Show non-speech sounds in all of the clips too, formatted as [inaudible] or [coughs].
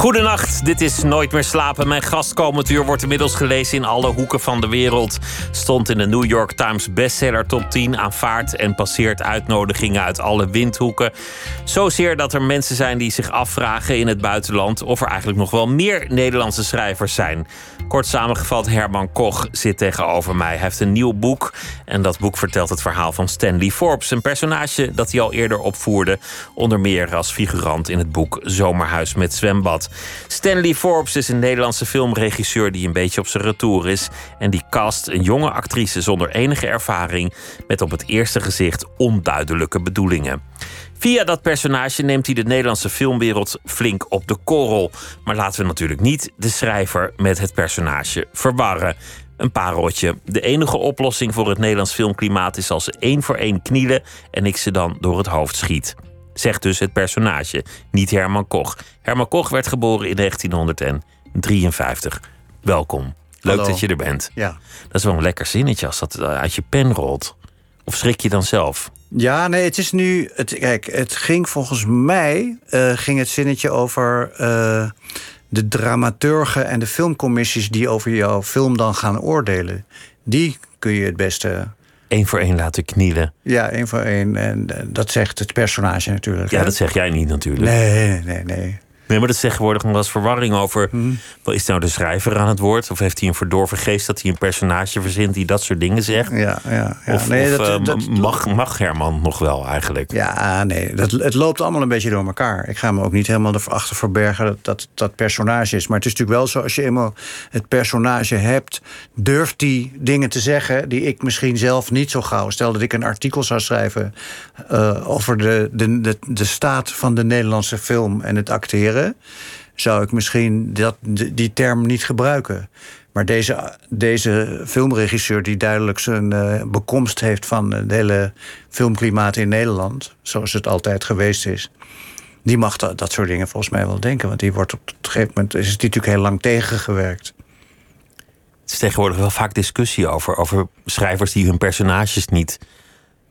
Goedenacht, dit is Nooit meer slapen. Mijn gast komend uur wordt inmiddels gelezen in alle hoeken van de wereld. Stond in de New York Times bestseller top 10, aanvaardt en passeert uitnodigingen uit alle windhoeken. Zozeer dat er mensen zijn die zich afvragen in het buitenland of er eigenlijk nog wel meer Nederlandse schrijvers zijn. Kort samengevat, Herman Koch zit tegenover mij. Hij heeft een nieuw boek en dat boek vertelt het verhaal van Stanley Forbes. Een personage dat hij al eerder opvoerde, onder meer als figurant in het boek Zomerhuis met zwembad. Stanley Forbes is een Nederlandse filmregisseur die een beetje op zijn retour is en die cast een jonge actrice zonder enige ervaring met op het eerste gezicht onduidelijke bedoelingen. Via dat personage neemt hij de Nederlandse filmwereld flink op de korrel. Maar laten we natuurlijk niet de schrijver met het personage verwarren. Een pareltje. De enige oplossing voor het Nederlands filmklimaat is als ze één voor één knielen en ik ze dan door het hoofd schiet. Zegt dus het personage, niet Herman Koch. Herman Koch werd geboren in 1953. Welkom. Leuk Hallo. dat je er bent. Ja. Dat is wel een lekker zinnetje als dat uit je pen rolt. Of schrik je dan zelf? Ja, nee, het is nu. Het, kijk, het ging volgens mij. eh, ging het zinnetje over. eh, de dramaturgen en de filmcommissies. die over jouw film dan gaan oordelen. Die kun je het beste. Eén voor één laten knielen. Ja, één voor één. En eh, dat zegt het personage natuurlijk. Ja, hè? dat zeg jij niet natuurlijk. Nee, nee, nee, nee. Maar dat is tegenwoordig nog wel eens verwarring over. Mhm. Wel, is nou de schrijver aan het woord? Of heeft hij een verdorven geest dat hij een personage verzint die dat soort dingen zegt? Ja, ja, ja. Of, nee, of, dat, eh, dat- mag, mag Herman nog wel eigenlijk? Ja, nee, dat, het loopt allemaal een beetje door elkaar. Ik ga me ook niet helemaal erachter verbergen dat, dat dat personage is. Maar het is natuurlijk wel zo, als je eenmaal het personage hebt... durft die dingen te zeggen die ik misschien zelf niet zo gauw... stel dat ik een artikel zou schrijven eh, over de, de, de, de staat van de Nederlandse film en het acteren... zou ik misschien dat, die die term niet gebruiken. Maar deze, deze filmregisseur die duidelijk zijn eh, bekomst heeft van het hele filmklimaat in Nederland, zoals het altijd geweest is, die mag dat, dat soort dingen volgens mij wel denken. Want die wordt op een gegeven moment is het natuurlijk heel lang tegengewerkt. Het is tegenwoordig wel vaak discussie over, over schrijvers die hun personages niet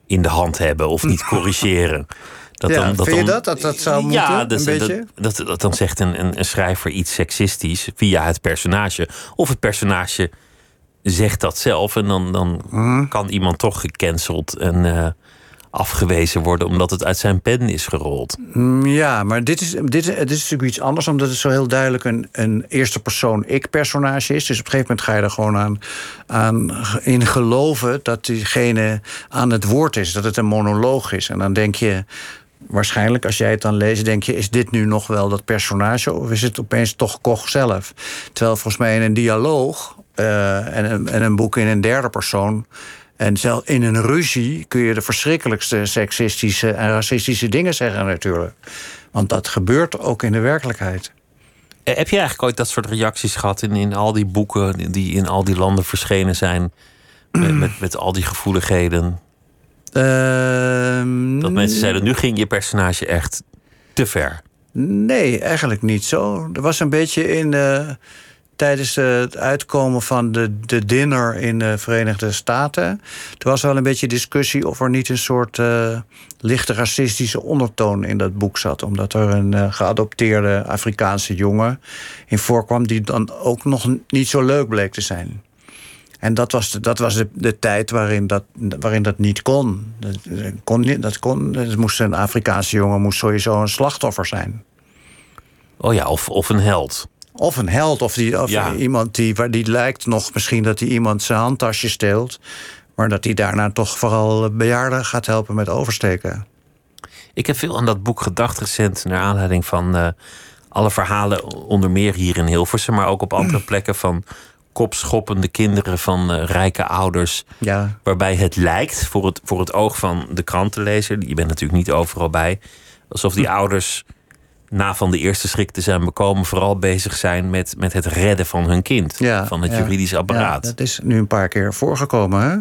in de hand hebben of niet [laughs] corrigeren. Dat Ja, vind je dat? Dat dat zou ja, moeten, dat, een beetje? Dat, dat, dan zegt een, een, een schrijver iets seksistisch via het personage. Of het personage zegt dat zelf en dan, dan Mhm. kan iemand toch gecanceld en eh, afgewezen worden omdat het uit zijn pen is gerold. Mm, Ja, maar dit is, dit, dit is natuurlijk iets anders, omdat het zo heel duidelijk een, een eerste persoon ik-personage is. Dus op een gegeven moment ga je er gewoon aan, aan in geloven dat diegene aan het woord is, dat het een monoloog is. En dan denk je. Waarschijnlijk, als jij het dan leest, denk je: is dit nu nog wel dat personage? Of is het opeens toch Koch zelf? Terwijl volgens mij in een dialoog eh, en, en een boek in een derde persoon. En zelf in een ruzie kun je de verschrikkelijkste seksistische en racistische dingen zeggen, natuurlijk. Want dat gebeurt ook in de werkelijkheid. Eh, Heb je eigenlijk ooit dat soort reacties gehad in, in al die boeken die in al die landen verschenen zijn? Met, met, met al die gevoeligheden. Ehm, Dat mensen zeiden, nu ging je personage echt te ver. Nee, eigenlijk niet zo. Er was een beetje in. eh, tijdens het uitkomen van de, de dinner in de Verenigde Staten. Er was wel een beetje discussie of er niet een soort eh, lichte racistische ondertoon in dat boek zat. Omdat er een eh, geadopteerde Afrikaanse jongen in voorkwam. die dan ook nog niet zo leuk bleek te zijn. En dat was, de, dat was de, de tijd waarin dat, waarin dat niet kon. Dat, kon, niet, dat kon. Het moest een Afrikaanse jongen moest sowieso een slachtoffer zijn. Oh ja, of, of een held. Of een held, of, die, of Ja. iemand die, waar die lijkt nog misschien dat hij iemand zijn handtasje steelt. Maar dat hij daarna toch vooral bejaarden gaat helpen met oversteken. Ik heb veel aan dat boek gedacht recent... naar aanleiding van eh, alle verhalen... onder meer hier in Hilversum... maar ook op andere [clears throat] plekken van kopschoppende kinderen... van eh, rijke ouders... Ja, waarbij het lijkt voor het, voor het oog van de krantenlezer... je bent natuurlijk niet overal bij... alsof die ouders na van de eerste schrik te zijn bekomen... vooral bezig zijn met, met het redden van hun kind. ja, van het ja. juridisch apparaat. Ja, dat is nu een paar keer voorgekomen, hè?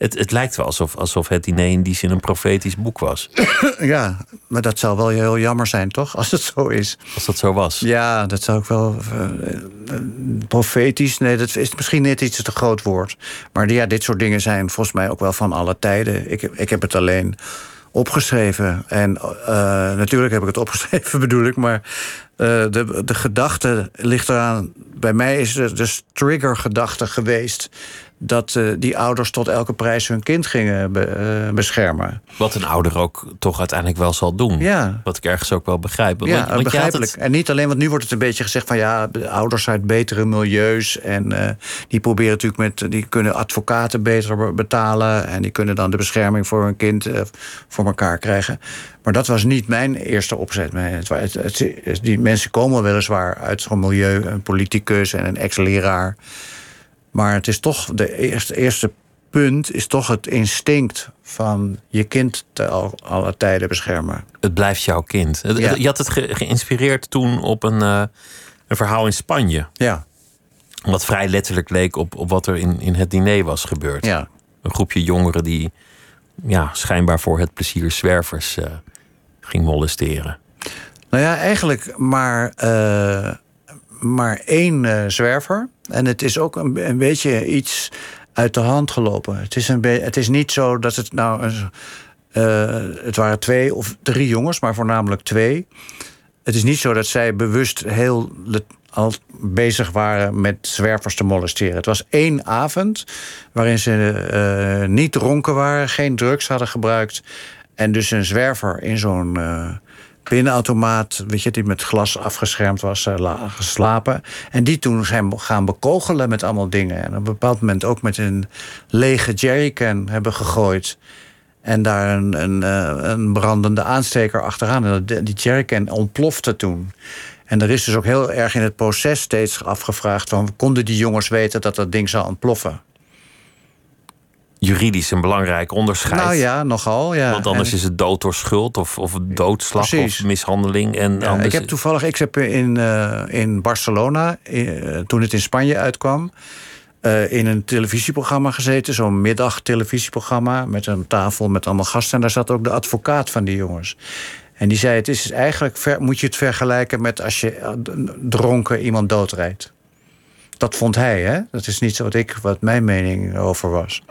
Het, het lijkt wel alsof, alsof het diner in die zin een profetisch boek was. [coughs] Ja, maar dat zou wel heel jammer zijn, toch? Als het zo is. Als dat zo was. Ja, dat zou ik wel. eh, eh, profetisch, nee, dat is misschien net iets te groot woord. Maar ja, dit soort dingen zijn volgens mij ook wel van alle tijden. Ik, ik heb het alleen opgeschreven. En eh, natuurlijk heb ik het [laughs] opgeschreven, bedoel ik. Maar de, de gedachte ligt eraan. Bij mij is de, de triggergedachte geweest. Dat eh, die ouders tot elke prijs hun kind gingen be- eh, beschermen. Wat een ouder ook toch uiteindelijk wel zal doen. Ja. Wat ik ergens ook wel begrijp. Ja, want begrijpelijk. het- En niet alleen, want nu wordt het een beetje gezegd van ja, de ouders uit betere milieus. En eh, die proberen natuurlijk met, die kunnen advocaten beter be- betalen. En die kunnen dan de bescherming voor hun kind voor elkaar krijgen. Maar dat was niet mijn eerste opzet. Het, het- die mensen komen weliswaar uit zo'n milieu, een politicus en een ex-leraar. Maar het is toch, de eerste, eerste punt is toch het instinct van je kind te al, alle tijden beschermen. het blijft jouw kind. Ja. Je had het ge- geïnspireerd toen op een, eh, een verhaal in Spanje. Ja, Wat vrij letterlijk leek op, op wat er in, in het diner was gebeurd. ja. Een groepje jongeren die ja, schijnbaar voor het plezier zwervers eh, ging molesteren. Nou ja, eigenlijk maar, eh, maar één eh, zwerver. En het is ook een, een beetje iets uit de hand gelopen. Het is, een het is niet zo dat het nou. Eh, het waren twee of drie jongens, maar voornamelijk twee. Het is niet zo dat zij bewust heel al bezig waren met zwervers te molesteren. Het was één avond waarin ze eh, niet dronken waren, geen drugs hadden gebruikt. En dus een zwerver in zo'n pinautomaat, weet je, die met glas afgeschermd was, eh, la- geslapen. En die toen zijn gaan bekogelen met allemaal dingen. En op een bepaald moment ook met een lege jerrycan hebben gegooid. En daar een, een, eh, een brandende aansteker achteraan. En die jerrycan ontplofte toen. En er is dus ook heel erg in het proces steeds afgevraagd... van konden die jongens weten dat dat ding zou ontploffen? Juridisch een belangrijk onderscheid. Nou ja, nogal. Ja. Want anders En- is het dood door schuld of, of doodslag Precies. of mishandeling. En Ja, anders ik heb toevallig, ik heb in, eh, in Barcelona, eh, toen het in Spanje uitkwam, eh, in een televisieprogramma gezeten, zo'n middagtelevisieprogramma met een tafel met allemaal gasten. En daar zat ook de advocaat van die jongens. En die zei: Het is eigenlijk, ver- moet je het vergelijken met als je dronken iemand doodrijdt. Dat vond hij, hè? Dat is niet zo wat ik, wat mijn mening over was.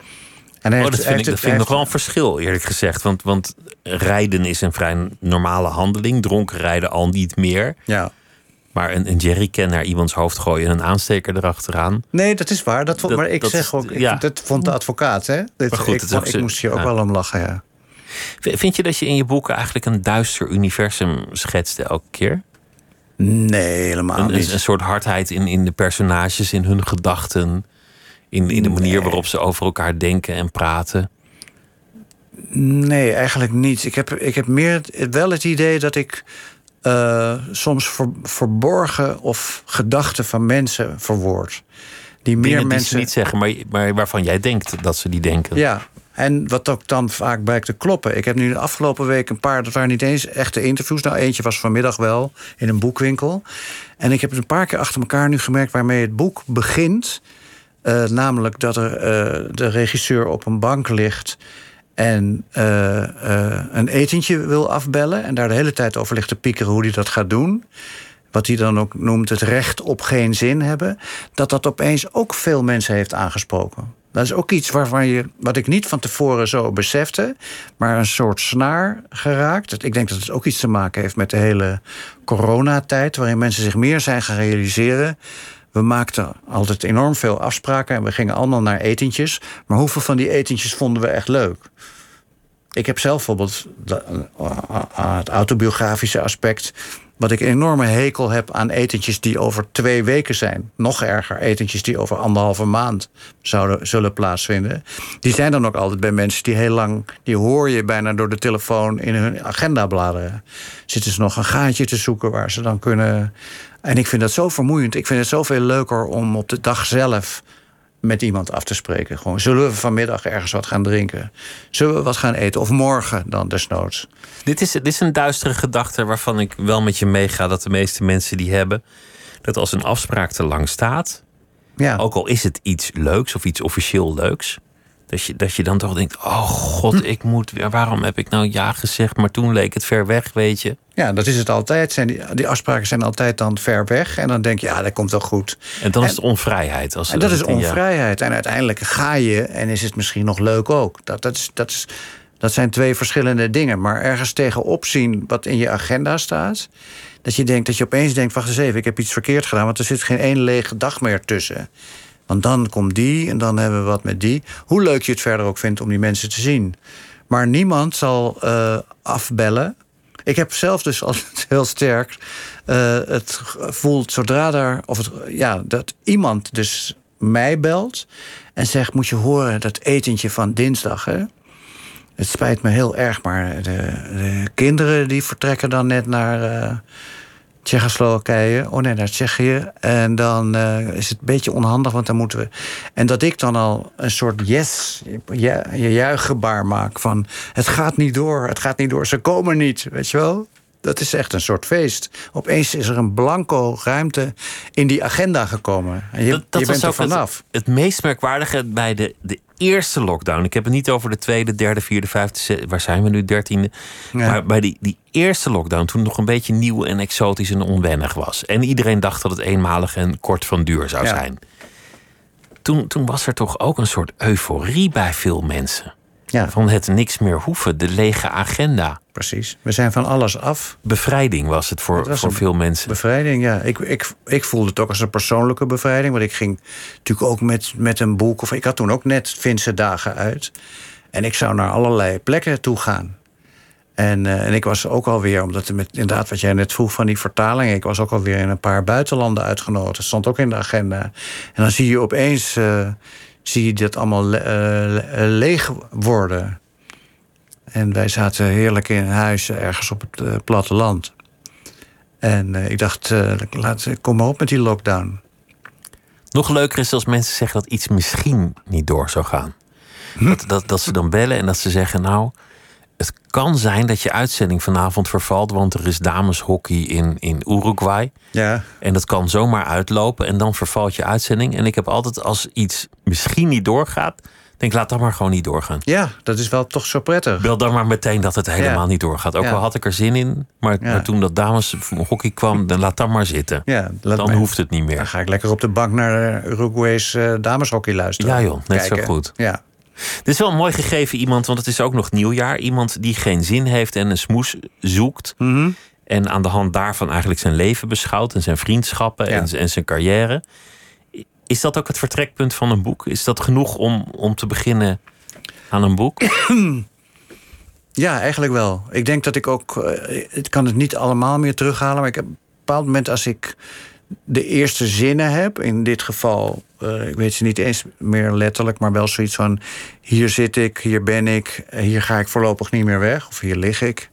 En hij Oh, dat vind ik, dat vind ik nog wel een verschil, eerlijk gezegd. Want, want rijden is een vrij normale handeling. Dronken rijden al niet meer. Ja. Maar een, een jerrycan naar iemands hoofd gooien en een aansteker erachteraan. Nee, dat is waar. Dat vond, Dat- maar ik dat zeg is- ook, ik- ja. dat vond de advocaat, hè? Dit, Maar goed, ik, is ik zo- moest hier ook ja. wel om lachen, ja. Vind je dat je in je boeken eigenlijk een duister universum schetste elke keer? Nee, helemaal Een, een, niet. een soort hardheid in, in de personages, in hun gedachten. In, in de manier waarop ze over elkaar denken en praten. Nee, eigenlijk niet. Ik heb, ik heb meer wel het idee dat ik eh, soms ver- verborgen of gedachten van mensen verwoord. Die meer Dingen die mensen. ze niet zeggen, maar, maar waarvan jij denkt dat ze die denken. Ja, en wat ook dan vaak blijkt te kloppen. Ik heb nu de afgelopen week een paar, dat waren niet eens echte interviews. Nou, eentje was vanmiddag wel in een boekwinkel. En ik heb het een paar keer achter elkaar nu gemerkt waarmee het boek begint. Eh, namelijk dat er eh, de regisseur op een bank ligt en eh, een etentje wil afbellen. En daar de hele tijd over ligt te piekeren hoe hij dat gaat doen. Wat hij dan ook noemt het recht op geen zin hebben. Dat dat opeens ook veel mensen heeft aangesproken. Dat is ook iets waarvan je, wat ik niet van tevoren zo besefte, maar een soort snaar geraakt. Ik denk dat het ook iets te maken heeft met de hele coronatijd, waarin mensen zich meer zijn gaan realiseren. We maakten altijd enorm veel afspraken en we gingen allemaal naar etentjes. Maar hoeveel van die etentjes vonden we echt leuk? Ik heb zelf bijvoorbeeld de- aan het autobiografische aspect. Wat ik een enorme hekel heb aan etentjes die over twee weken zijn. Nog erger, etentjes die over anderhalve maand zouden, zullen plaatsvinden. Die zijn dan ook altijd bij mensen die heel lang. die hoor je bijna door de telefoon in hun agenda bladeren. Zitten ze nog een gaatje te zoeken waar ze dan kunnen. En ik vind dat zo vermoeiend. Ik vind het zoveel leuker om op de dag zelf met iemand af te spreken. Gewoon, zullen we vanmiddag ergens wat gaan drinken? Zullen we wat gaan eten? Of morgen dan desnoods? Dit, is, dit is een duistere gedachte waarvan ik wel met je meega dat de meeste mensen die hebben. Dat als een afspraak te lang staat, Ja, ook al is het iets leuks of iets officieel leuks, Dat je, dat je dan toch denkt: oh god, ik moet weer. Waarom heb ik nou ja gezegd? Maar toen leek het ver weg, weet je. Ja, dat is het altijd. Zijn die, die afspraken zijn altijd dan ver weg. En dan denk je, ja, dat komt wel goed. En dan is het onvrijheid. Als En dat is ja. onvrijheid. En uiteindelijk ga je en is het misschien nog leuk ook. Dat, dat, is, dat, is, dat zijn twee verschillende dingen. Maar ergens tegenop zien wat in je agenda staat. Dat je denkt dat je opeens denkt: wacht eens even, ik heb iets verkeerd gedaan. Want er zit geen één lege dag meer tussen. Want dan komt die en dan hebben we wat met die. Hoe leuk je het verder ook vindt om die mensen te zien. Maar niemand zal eh, afbellen. Ik heb zelf dus altijd heel sterk eh, het voelt zodra daar, of het, ja, dat iemand dus mij belt en zegt: Moet je horen dat etentje van dinsdag, hè? Het spijt me heel erg, maar de, de kinderen die vertrekken dan net naar uh, Tsjechoslowakije. Oh nee, naar Tsjechië. En dan uh, is het een beetje onhandig, want dan moeten we. En dat ik dan al een soort yes, je, je juichgebaar maak van het gaat niet door, het gaat niet door, ze komen niet, weet je wel? Dat is echt een soort feest. Opeens is er een blanco ruimte in die agenda gekomen. En je, dat, dat je bent er vanaf. Het, het meest merkwaardige bij de, de eerste lockdown. Ik heb het niet over de tweede, derde, vierde, vijfde, zes- waar zijn we nu, dertiende. Ja. Maar bij die, die eerste lockdown, toen het nog een beetje nieuw en exotisch en onwennig was. En iedereen dacht dat het eenmalig en kort van duur zou Ja. zijn. Toen, toen was er toch ook een soort euforie bij veel mensen. Ja, Van het niks meer hoeven, de lege agenda. precies. We zijn van alles af. Bevrijding was het voor, was voor veel mensen. Bevrijding, ja. Ik, ik, ik voelde het ook als een persoonlijke bevrijding. Want ik ging natuurlijk ook met, met een boek... of ik had toen ook net Finse dagen uit. En ik zou naar allerlei plekken toe gaan. En, eh, en ik was ook alweer, omdat er met, inderdaad wat jij net vroeg van die vertaling... ik was ook alweer in een paar buitenlanden uitgenodigd. Dat stond ook in de agenda. En dan zie je opeens eh, zie je dat allemaal le- eh, le- leeg worden. En wij zaten heerlijk in een huis ergens op het eh, platteland. En eh, ik dacht, eh, laat, kom maar op met die lockdown. Nog leuker is als mensen zeggen dat iets misschien niet door zou gaan. Hm? Dat, dat, dat ze dan bellen en dat ze zeggen: Nou, het kan zijn dat je uitzending vanavond vervalt, want er is dameshockey in, in Uruguay. Ja, En dat kan zomaar uitlopen en dan vervalt je uitzending. En ik heb altijd als iets misschien niet doorgaat, denk laat dan maar gewoon niet doorgaan. ja dat is wel toch zo prettig. Bel dan maar meteen dat het helemaal Ja. niet doorgaat. Ook Ja. al had ik er zin in, maar, Ja. maar toen dat dameshockey kwam, dan laat dan maar zitten. Ja, laat dan mij- hoeft het niet meer. Dan ga ik lekker op de bank naar de Uruguay's eh, dameshockey luisteren. Ja, joh, net zo goed. Ja. Dit is wel een mooi gegeven iemand, want het is ook nog nieuwjaar. Iemand die geen zin heeft en een smoes zoekt. Mhm. En aan de hand daarvan eigenlijk zijn leven beschouwt en zijn vriendschappen Ja. en, en zijn carrière. Is dat ook het vertrekpunt van een boek? Is dat genoeg om, om te beginnen aan een boek? [clears throat] Ja, eigenlijk wel. Ik denk dat ik ook. eh, Ik kan het niet allemaal meer terughalen. Maar ik heb op een bepaald moment als ik de eerste zinnen heb. In dit geval, eh, ik weet ze niet eens meer letterlijk. Maar wel zoiets van: hier zit ik, hier ben ik. Hier ga ik voorlopig niet meer weg. Of hier lig ik.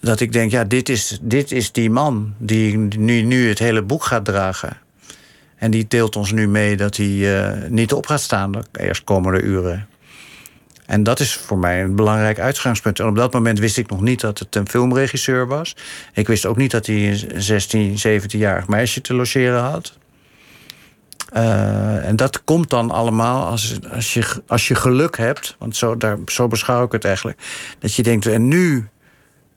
Dat ik denk: ja, dit is, dit is die man die nu, nu het hele boek gaat dragen. En die deelt ons nu mee dat hij eh, niet op gaat staan de eerst komende uren. En dat is voor mij een belangrijk uitgangspunt. En op dat moment wist ik nog niet dat het een filmregisseur was. Ik wist ook niet dat hij een 16, 17-jarig meisje te logeren had. Eh, en dat komt dan allemaal als, als, je, als je geluk hebt. Want zo, daar, zo beschouw ik het eigenlijk. Dat je denkt, en nu,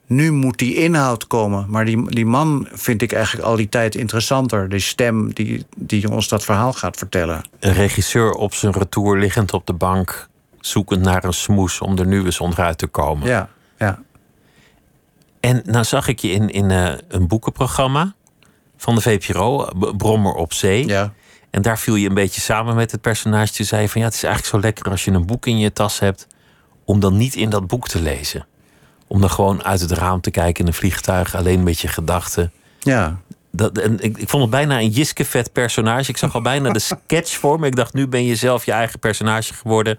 nu moet die inhoud komen. Maar die, die man vind ik eigenlijk al die tijd interessanter. Die stem die, die ons dat verhaal gaat vertellen. Een regisseur op zijn retour liggend op de bank, zoekend naar een smoes om er nu eens onderuit te komen. Ja, ja. En nou zag ik je in, in eh, een boekenprogramma van de VPRO, Brommer op Zee. ja. En daar viel je een beetje samen met het personage. Die zei van ja, het is eigenlijk zo lekker als je een boek in je tas hebt. om dan niet in dat boek te lezen. Om dan gewoon uit het raam te kijken in een vliegtuig, alleen met je gedachten. ja. Dat, en ik, ik vond het bijna een Jiske-vet personage. Ik zag al bijna de [laughs] sketch voor me. Ik dacht, nu ben je zelf je eigen personage geworden.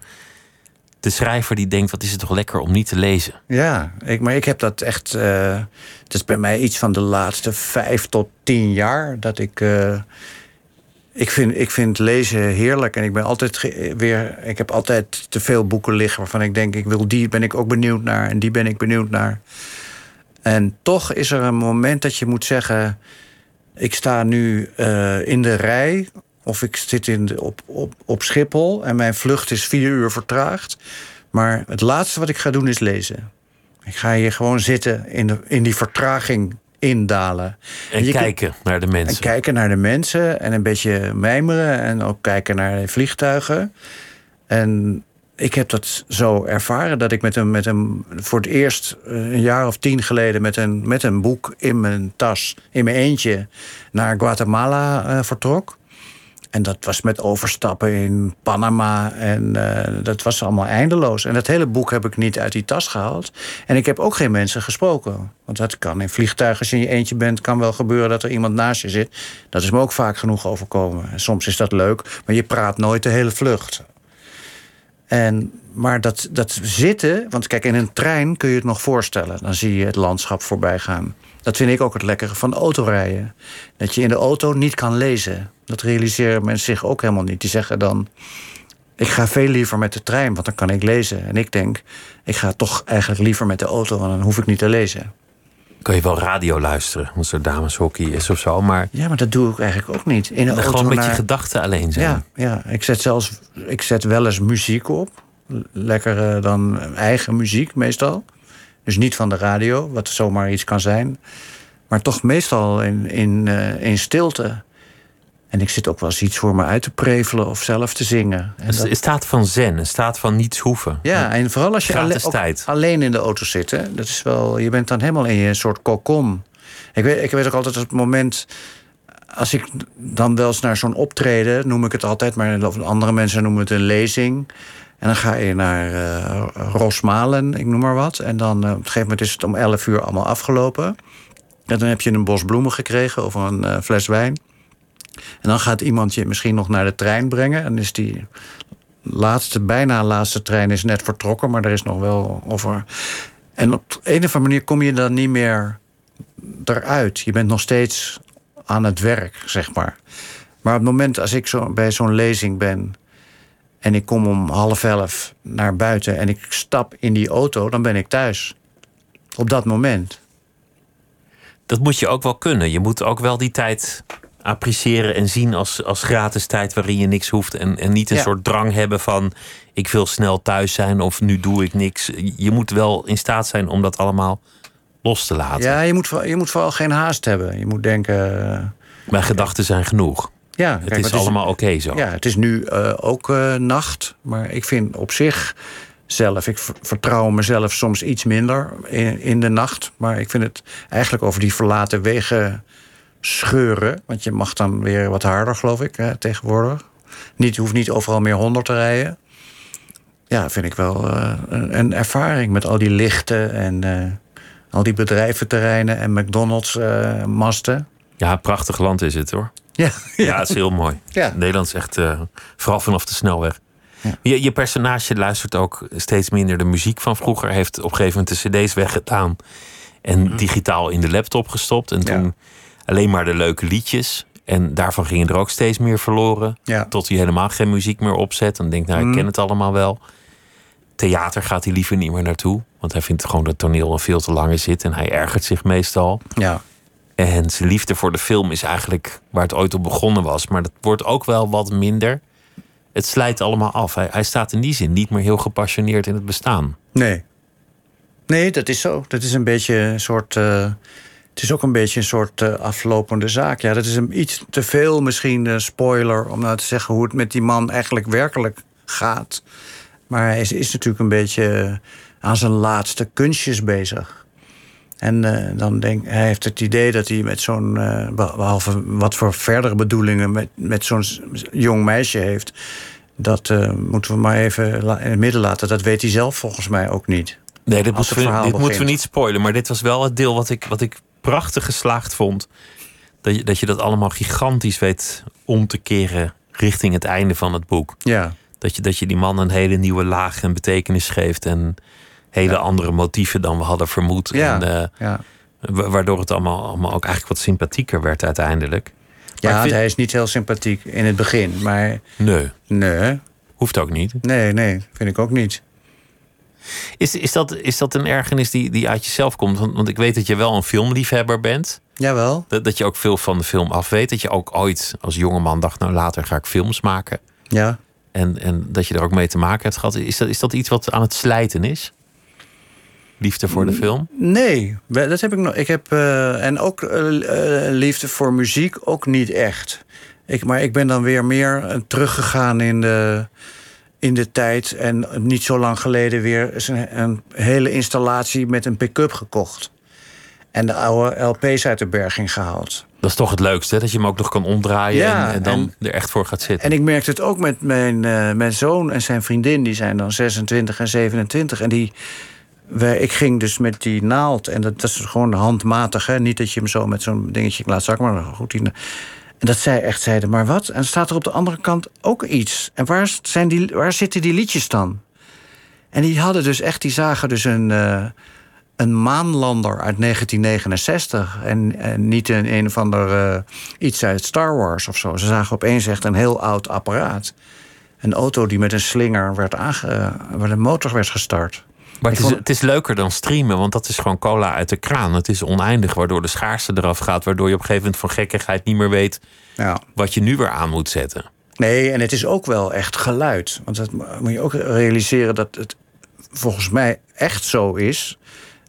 De schrijver die denkt, wat is het toch lekker om niet te lezen. Ja, ik, maar ik heb dat echt. eh, het is bij mij iets van de laatste vijf tot tien jaar dat ik. eh, ik, vind, ik vind lezen heerlijk en ik ben altijd weer. Ik heb altijd te veel boeken liggen waarvan ik denk, ik wil die ben ik ook benieuwd naar en die ben ik benieuwd naar. En toch is er een moment dat je moet zeggen: ik sta nu eh, in de rij Of ik zit in de, op, op, op Schiphol en mijn vlucht is vier uur vertraagd. Maar het laatste wat ik ga doen is lezen. Ik ga hier gewoon zitten in, de, in die vertraging indalen. En kijken naar de mensen. En kijken naar de mensen en een beetje mijmeren en ook kijken naar de vliegtuigen. En ik heb dat zo ervaren dat ik met een, met een voor het eerst eh, een jaar of tien geleden met een, met een boek in mijn tas, in mijn eentje, naar Guatemala uh, vertrok. En dat was met overstappen in Panama. En uh, dat was allemaal eindeloos. En dat hele boek heb ik niet uit die tas gehaald. En ik heb ook geen mensen gesproken. Want dat kan in vliegtuigen, als je in je eentje bent... kan wel gebeuren dat er iemand naast je zit. Dat is me ook vaak genoeg overkomen. En soms is dat leuk, maar je praat nooit de hele vlucht. En, maar dat, dat zitten, want kijk, in een trein kun je het nog voorstellen. Dan zie je het landschap voorbij gaan. Dat vind ik ook het lekkere van autorijden. Dat je in de auto niet kan lezen. Dat realiseren mensen zich ook helemaal niet. Die zeggen dan: Ik ga veel liever met de trein, want dan kan ik lezen. En ik denk: Ik ga toch eigenlijk liever met de auto, want dan hoef ik niet te lezen. Kan je wel radio luisteren, als er dameshockey is of zo, maar. Ja, maar dat doe ik eigenlijk ook niet. In de auto gewoon met naar... je gedachten alleen zijn. Ja, ja, ik zet zelfs ik zet wel eens muziek op. Lekker dan eigen muziek meestal. Dus niet van de radio, wat zomaar iets kan zijn. Maar toch meestal in, in, uh, in stilte. En ik zit ook wel eens iets voor me uit te prevelen of zelf te zingen. En dat... Een staat van zen, een staat van niets hoeven. Ja, en vooral als je alle, alleen in de auto zit. Hè, dat is wel, je bent dan helemaal in je soort kokon. Ik weet, ik weet ook altijd het moment als ik dan wel eens naar zo'n optreden, noem ik het altijd, maar andere mensen noemen het een lezing. En dan ga je naar uh, Rosmalen, ik noem maar wat. En dan uh, op een gegeven moment is het om 11 uur allemaal afgelopen. En dan heb je een bos bloemen gekregen of een uh, fles wijn. En dan gaat iemand je misschien nog naar de trein brengen. En is die laatste, bijna laatste trein is net vertrokken, maar er is nog wel over. En op een of andere manier kom je dan niet meer eruit. Je bent nog steeds aan het werk, zeg maar. Maar op het moment als ik zo bij zo'n lezing ben en ik kom om half elf naar buiten en ik stap in die auto, dan ben ik thuis. Op dat moment. Dat moet je ook wel kunnen. Je moet ook wel die tijd appreciëren en zien als, als gratis tijd waarin je niks hoeft. En, en niet een Ja. soort drang hebben van ik wil snel thuis zijn of nu doe ik niks. Je moet wel in staat zijn om dat allemaal los te laten. Ja, je moet, je moet vooral geen haast hebben. Je moet denken. eh, Mijn gedachten zijn genoeg. Ja, Het kijk, is allemaal oké zo. Ja, het is nu eh, ook eh, nacht. Maar ik vind op zich zelf, ik ver- vertrouw mezelf soms iets minder in, in de nacht. Maar ik vind het eigenlijk over die verlaten wegen scheuren. Want je mag dan weer wat harder, geloof ik, hè, tegenwoordig. Niet, je hoeft niet overal meer 100 te rijden. Ja, vind ik wel eh, een, een ervaring met al die lichten en al die bedrijventerreinen en McDonald's-masten. Ja, prachtig land is het hoor. Ja, Ja, [laughs] het is heel mooi. Ja. Nederland is echt, eh, vooral vanaf de snelweg. Ja. Je, je personage luistert ook steeds minder de muziek van vroeger. Heeft op een gegeven moment de cd's weggedaan. En digitaal in de laptop gestopt. En Mm. Ja. toen alleen maar de leuke liedjes. En daarvan gingen er ook steeds meer verloren. Ja. Tot hij helemaal geen muziek meer opzet. En denkt, nou, ik Mm. ken het allemaal wel. Theater gaat hij liever niet meer naartoe. Want hij vindt gewoon dat toneel een veel te lange zit. En hij ergert zich meestal. ja. En zijn liefde voor de film is eigenlijk waar het ooit op begonnen was. Maar dat wordt ook wel wat minder. Het slijt allemaal af. Hij, hij staat in die zin niet meer heel gepassioneerd in het bestaan. Nee. Nee, dat is zo. Dat is een beetje een soort. eh, het is ook een beetje een soort eh, aflopende zaak. Ja, dat is een iets te veel misschien eh, spoiler om nou te zeggen hoe het met die man eigenlijk werkelijk gaat. Maar hij is, natuurlijk een beetje aan zijn laatste kunstjes bezig. En eh, dan denk hij heeft het idee dat hij met zo'n, eh, behalve wat voor verdere bedoelingen met, met zo'n jong meisje heeft, dat eh, moeten we maar even in het midden laten. Dat weet hij zelf volgens mij ook niet. Nee, dit, moeten het we, dit moeten we niet spoilen. Maar dit was wel het deel wat ik, wat ik prachtig geslaagd vond. Dat je, dat je dat allemaal gigantisch weet om te keren richting het einde van het boek. Ja, Dat je, dat je die man een hele nieuwe laag en betekenis geeft. En hele andere motieven dan we hadden vermoed. Ja. En, eh, ja. wa- waardoor het allemaal, allemaal ook eigenlijk wat sympathieker werd uiteindelijk. Maar ja vind- hij is niet heel sympathiek in het begin. Maar Nee, nee, hoeft ook niet. nee, nee, vind ik ook niet. Is, is, dat, is dat een ergernis die, die uit jezelf komt? Want, want ik weet dat je wel een filmliefhebber bent. Jawel. Dat, dat je ook veel van de film af weet. Dat je ook ooit als jongeman dacht, nou later ga ik films maken. Ja. En, en dat je er ook mee te maken hebt gehad. Is dat, is dat iets wat aan het slijten is? Liefde voor de film? Nee, dat heb ik nog. Ik heb eh, en ook eh, eh, liefde voor muziek ook niet echt. Ik, maar ik ben dan weer meer teruggegaan in de, in de tijd en niet zo lang geleden weer een, een hele installatie met een pick-up gekocht. En de oude LP's uit de berging gehaald. Dat is toch het leukste, hè? dat je hem ook nog kan omdraaien Ja, en, en dan en- er echt voor gaat zitten. En ik merkte het ook met mijn, mijn zoon en zijn vriendin, die zijn dan 26 en 27. En die, ik ging dus met die naald, en dat, is gewoon handmatig, hè? niet dat je hem zo met zo'n dingetje laat zakken, maar goed. Die, en dat zij echt zeiden, maar wat? En staat er op de andere kant ook iets? En waar, zijn die, waar zitten die liedjes dan? En die hadden dus echt, die zagen dus een, eh, een maanlander uit 1969. En, niet een een of ander eh, iets uit Star Wars of zo. Ze zagen opeens echt een heel oud apparaat. Een auto die met een slinger werd aange... waar de motor werd gestart. Maar het is, vond- het is leuker dan streamen, want dat is gewoon cola uit de kraan. Het is oneindig, waardoor de schaarste eraf gaat. Waardoor je op een gegeven moment van gekkigheid niet meer weet Ja. wat je nu weer aan moet zetten. Nee, en het is ook wel echt geluid. Want dat moet je ook realiseren dat het volgens mij echt zo is...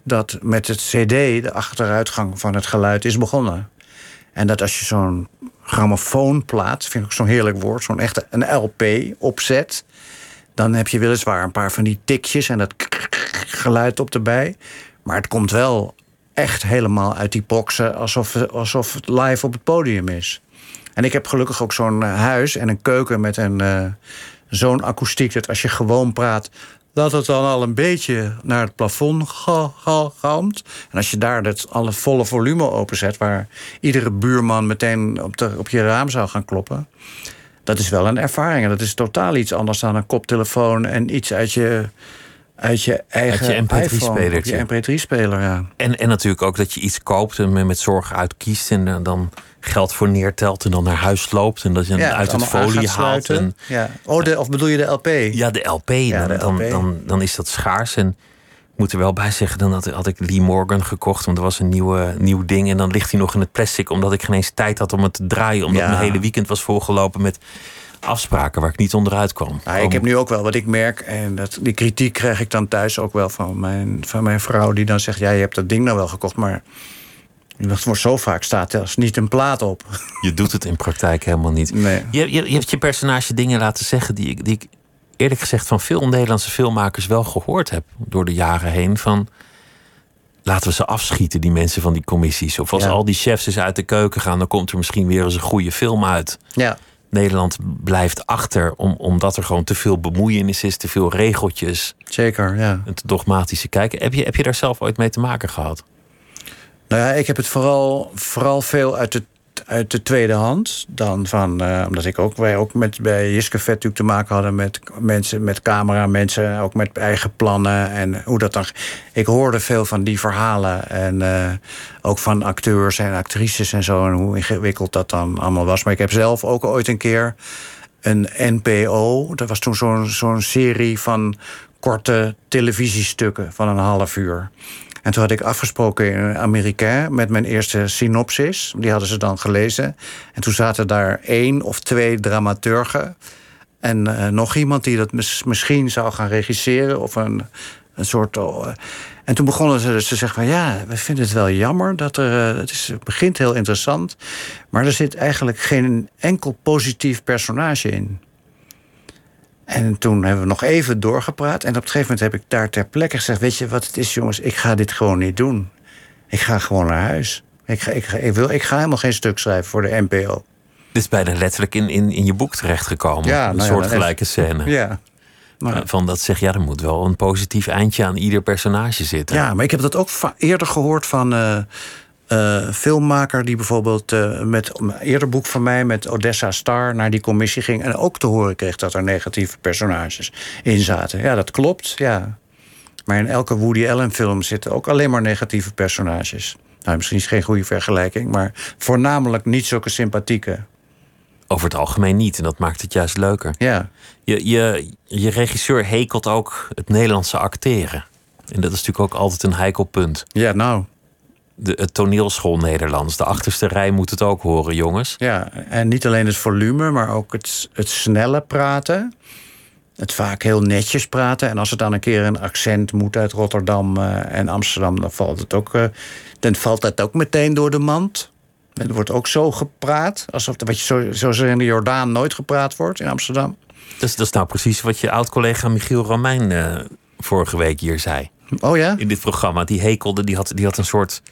dat met het cd de achteruitgang van het geluid is begonnen. En dat als je zo'n grammofoonplaat, vind ik zo'n heerlijk woord... zo'n echte een LP opzet... dan heb je weliswaar een paar van die tikjes en dat geluid op erbij. Maar het komt wel echt helemaal uit die boxen... alsof, alsof het live op het podium is. En ik heb gelukkig ook zo'n eh, huis en een keuken met een eh, zo'n akoestiek dat als je gewoon praat, dat het dan al een beetje naar het plafond ga- ga- galmt. En als je daar het alle volle volume openzet, waar iedere buurman meteen op, de, op je raam zou gaan kloppen. Dat is wel een ervaring. En dat is totaal iets anders dan een koptelefoon en iets uit je, uit je eigen je MP3 iPhone, spelertje. Je MP3-speler, ja. En, en natuurlijk ook dat je iets koopt en met, zorg uitkiest en eh, dan geld voor neertelt en dan naar huis loopt en dat je ja, uit het folie haalt. En, Ja. Oh, de, of bedoel je de LP? ja, de LP, Ja, dan, de dan, LP. dan, dan is dat schaars. En ik moet er wel bij zeggen, dan had, had ik Lee Morgan gekocht, want er was een nieuwe, nieuw ding. En dan ligt hij nog in het plastic, omdat ik geen eens tijd had om het te draaien. Omdat mijn hele weekend was volgelopen met afspraken waar ik niet onderuit kwam. Nou, ik heb nu ook wel wat ik merk, en dat, die kritiek krijg ik dan thuis ook wel van mijn, van mijn vrouw, die dan zegt: Ja, je hebt dat ding nou wel gekocht, maar dat wordt zo vaak staat er als niet een plaat op. [laughs] Je doet het in praktijk helemaal niet. Nee. Je, je, je hebt je personage dingen laten zeggen die ik, die ik eerlijk gezegd van veel Nederlandse filmmakers wel gehoord heb door de jaren heen. Van laten we ze afschieten, die mensen van die commissies. Of als Ja. al die chefs eens uit de keuken gaan, dan komt er misschien weer eens een goede film uit. Ja. Nederland blijft achter om, omdat er gewoon te veel bemoeienis is, te veel regeltjes, Zeker, ja. een te dogmatische kijken. Heb je, heb je daar zelf ooit mee te maken gehad? Nou ja, ik heb het vooral, vooral veel uit de, uit de tweede hand. Dan van, eh, omdat ik ook, wij ook met, bij Jiske Vet natuurlijk te maken hadden met mensen, met cameramensen, ook met eigen plannen en hoe dat dan. Ik hoorde veel van die verhalen en eh, ook van acteurs en actrices en zo en hoe ingewikkeld dat dan allemaal was. Maar ik heb zelf ook ooit een keer een NPO, dat was toen zo'n zo'n serie van korte televisiestukken van een half uur. En toen had ik afgesproken in een Amerikaan met mijn eerste synopsis. Die hadden ze dan gelezen. En toen zaten daar één of twee dramaturgen. En eh, nog iemand die dat mis- misschien zou gaan regisseren. Of een, een soort. eh, en toen begonnen ze dus te zeggen van ja, we vinden het wel jammer dat er. eh, het, is, het begint heel interessant. Maar er zit eigenlijk geen enkel positief personage in. En toen hebben we nog even doorgepraat. En op een gegeven moment heb ik daar ter plekke gezegd: Weet je wat het is, jongens? Ik ga dit gewoon niet doen. Ik ga gewoon naar huis. Ik ga, ik ga, ik wil, ik ga helemaal geen stuk schrijven voor de NPO. Dit is bijna letterlijk in, in, in je boek terechtgekomen. Ja, een nou ja, soort dan gelijke scène. Ja. Maar, Eh, Van dat zeg ja, er moet wel een positief eindje aan ieder personage zitten. ja, maar ik heb dat ook eerder gehoord van eh eh, filmmaker die bijvoorbeeld eh, met een eerder boek van mij met Odessa Star naar die commissie ging en ook te horen kreeg dat er negatieve personages in zaten. Ja, dat klopt. Ja. Maar in elke Woody Allen film zitten ook alleen maar negatieve personages. Nou, misschien is het geen goede vergelijking, maar voornamelijk niet zulke sympathieke. Over het algemeen niet. En dat maakt het juist leuker. Ja. Je, je, je regisseur hekelt ook het Nederlandse acteren. En dat is natuurlijk ook altijd een heikel punt. Ja, nou. De, het toneelschool Nederlands. De achterste rij moet het ook horen, jongens. Ja, en niet alleen het volume, maar ook het, het snelle praten. Het vaak heel netjes praten. En als het dan een keer een accent moet uit Rotterdam eh, en Amsterdam, dan valt het ook, eh, dan valt dat ook meteen door de mand. Er wordt ook zo gepraat, alsof wat je zo, zoals er in de Jordaan nooit gepraat wordt in Amsterdam. Dat is, dat is nou precies wat je oud-collega Michiel Romein eh, vorige week hier zei. Oh ja? In dit programma. Die hekelde, die had, die had een soort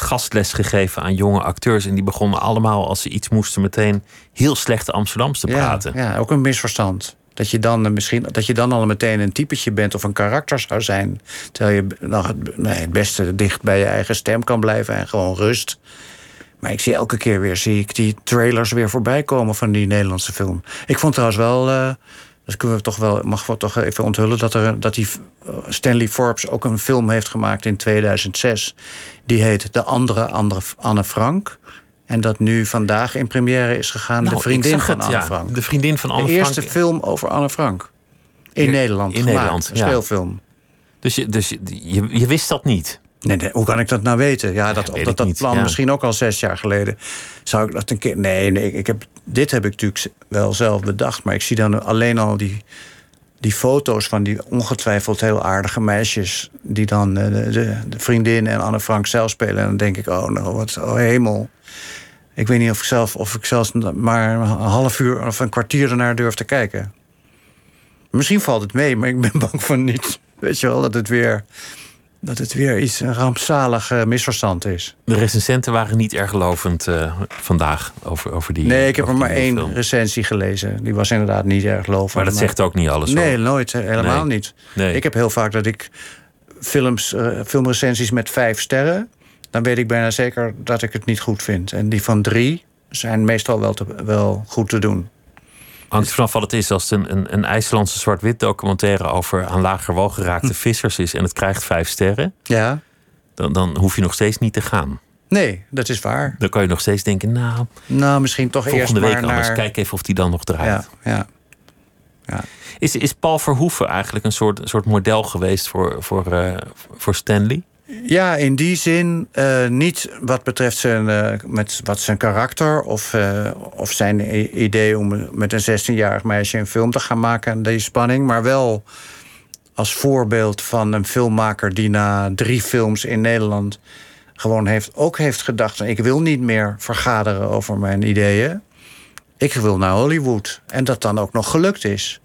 gastles gegeven aan jonge acteurs. En die begonnen allemaal, als ze iets moesten, meteen heel slecht Amsterdams te praten. Ja, ja, ook een misverstand. Dat je, dan eh, misschien, dat je dan al meteen een typetje bent of een karakter zou zijn. Terwijl je nog het, nee, het beste dicht bij je eigen stem kan blijven en gewoon rust. Maar ik zie elke keer weer zie ik die trailers weer voorbij komen van die Nederlandse film. Ik vond trouwens wel. Uh, dat kunnen we toch wel, mag we toch even onthullen dat, er, dat die eh, Stanley Forbes ook een film heeft gemaakt in 2006. Die heet De Andere, andere Anne Frank. En dat nu vandaag in première is gegaan. Nou, de vriendin het, van Anne ja, Frank. De vriendin van Anne de Frank. eerste film over Anne Frank. In In- Nederland. in gemaakt, Nederland, Een ja. speelfilm. Dus, je, dus je, je, je wist dat niet. Nee, nee, hoe kan ik dat nou weten? Ja, dat, dat, dat plan ja. misschien ook al zes jaar geleden. Zou ik dat een keer. Nee, nee ik heb, dit heb ik natuurlijk wel zelf bedacht. Maar ik zie dan alleen al die, die foto's van die ongetwijfeld heel aardige meisjes. die dan eh, de vriendin en Anne Frank zelf spelen. En dan denk ik, oh, nou, wat oh, hemel. Ik weet niet of ik, zelf, of ik zelfs maar een half uur of een kwartier ernaar durf te kijken. Misschien valt het mee, maar ik ben [laughs] bang van niet. Weet je wel, dat het weer, dat het weer iets een rampzalig eh, misverstand is. De recensenten waren niet erg lovend eh, vandaag over, over die. Nee, ik heb er maar één film. recensie gelezen. Die was inderdaad niet erg lovend. Maar dat zegt ook niet alles. Nee, hoor. nooit. eh, Helemaal Nee. niet. Nee. Ik heb heel vaak dat ik films, filmrecensies met vijf sterren... dan weet ik bijna zeker dat ik het niet goed vind. En die van drie zijn meestal wel, te, wel goed te doen. Hangt vanaf wat het is. Als het een, een, een IJslandse zwart-wit documentaire over aan lager wal geraakte Hm. vissers is en het krijgt vijf sterren, Ja? dan, dan hoef je nog steeds niet te gaan. Nee, dat is waar. Dan kan je nog steeds denken, nou, Nou, misschien toch volgende eerst week maar anders. naar... Kijk even of die dan nog draait. Ja, ja. Is, is Paul Verhoeven eigenlijk een soort, soort model geweest voor, voor, eh, voor Stanley? Ja, in die zin eh, niet wat betreft zijn, eh, met, wat zijn karakter of, eh, of zijn idee om met een 16-jarig meisje een film te gaan maken en die spanning, maar wel als voorbeeld van een filmmaker die na drie films in Nederland gewoon heeft, ook heeft gedacht: ik wil niet meer vergaderen over mijn ideeën. Ik wil naar Hollywood. En dat dan ook nog gelukt is.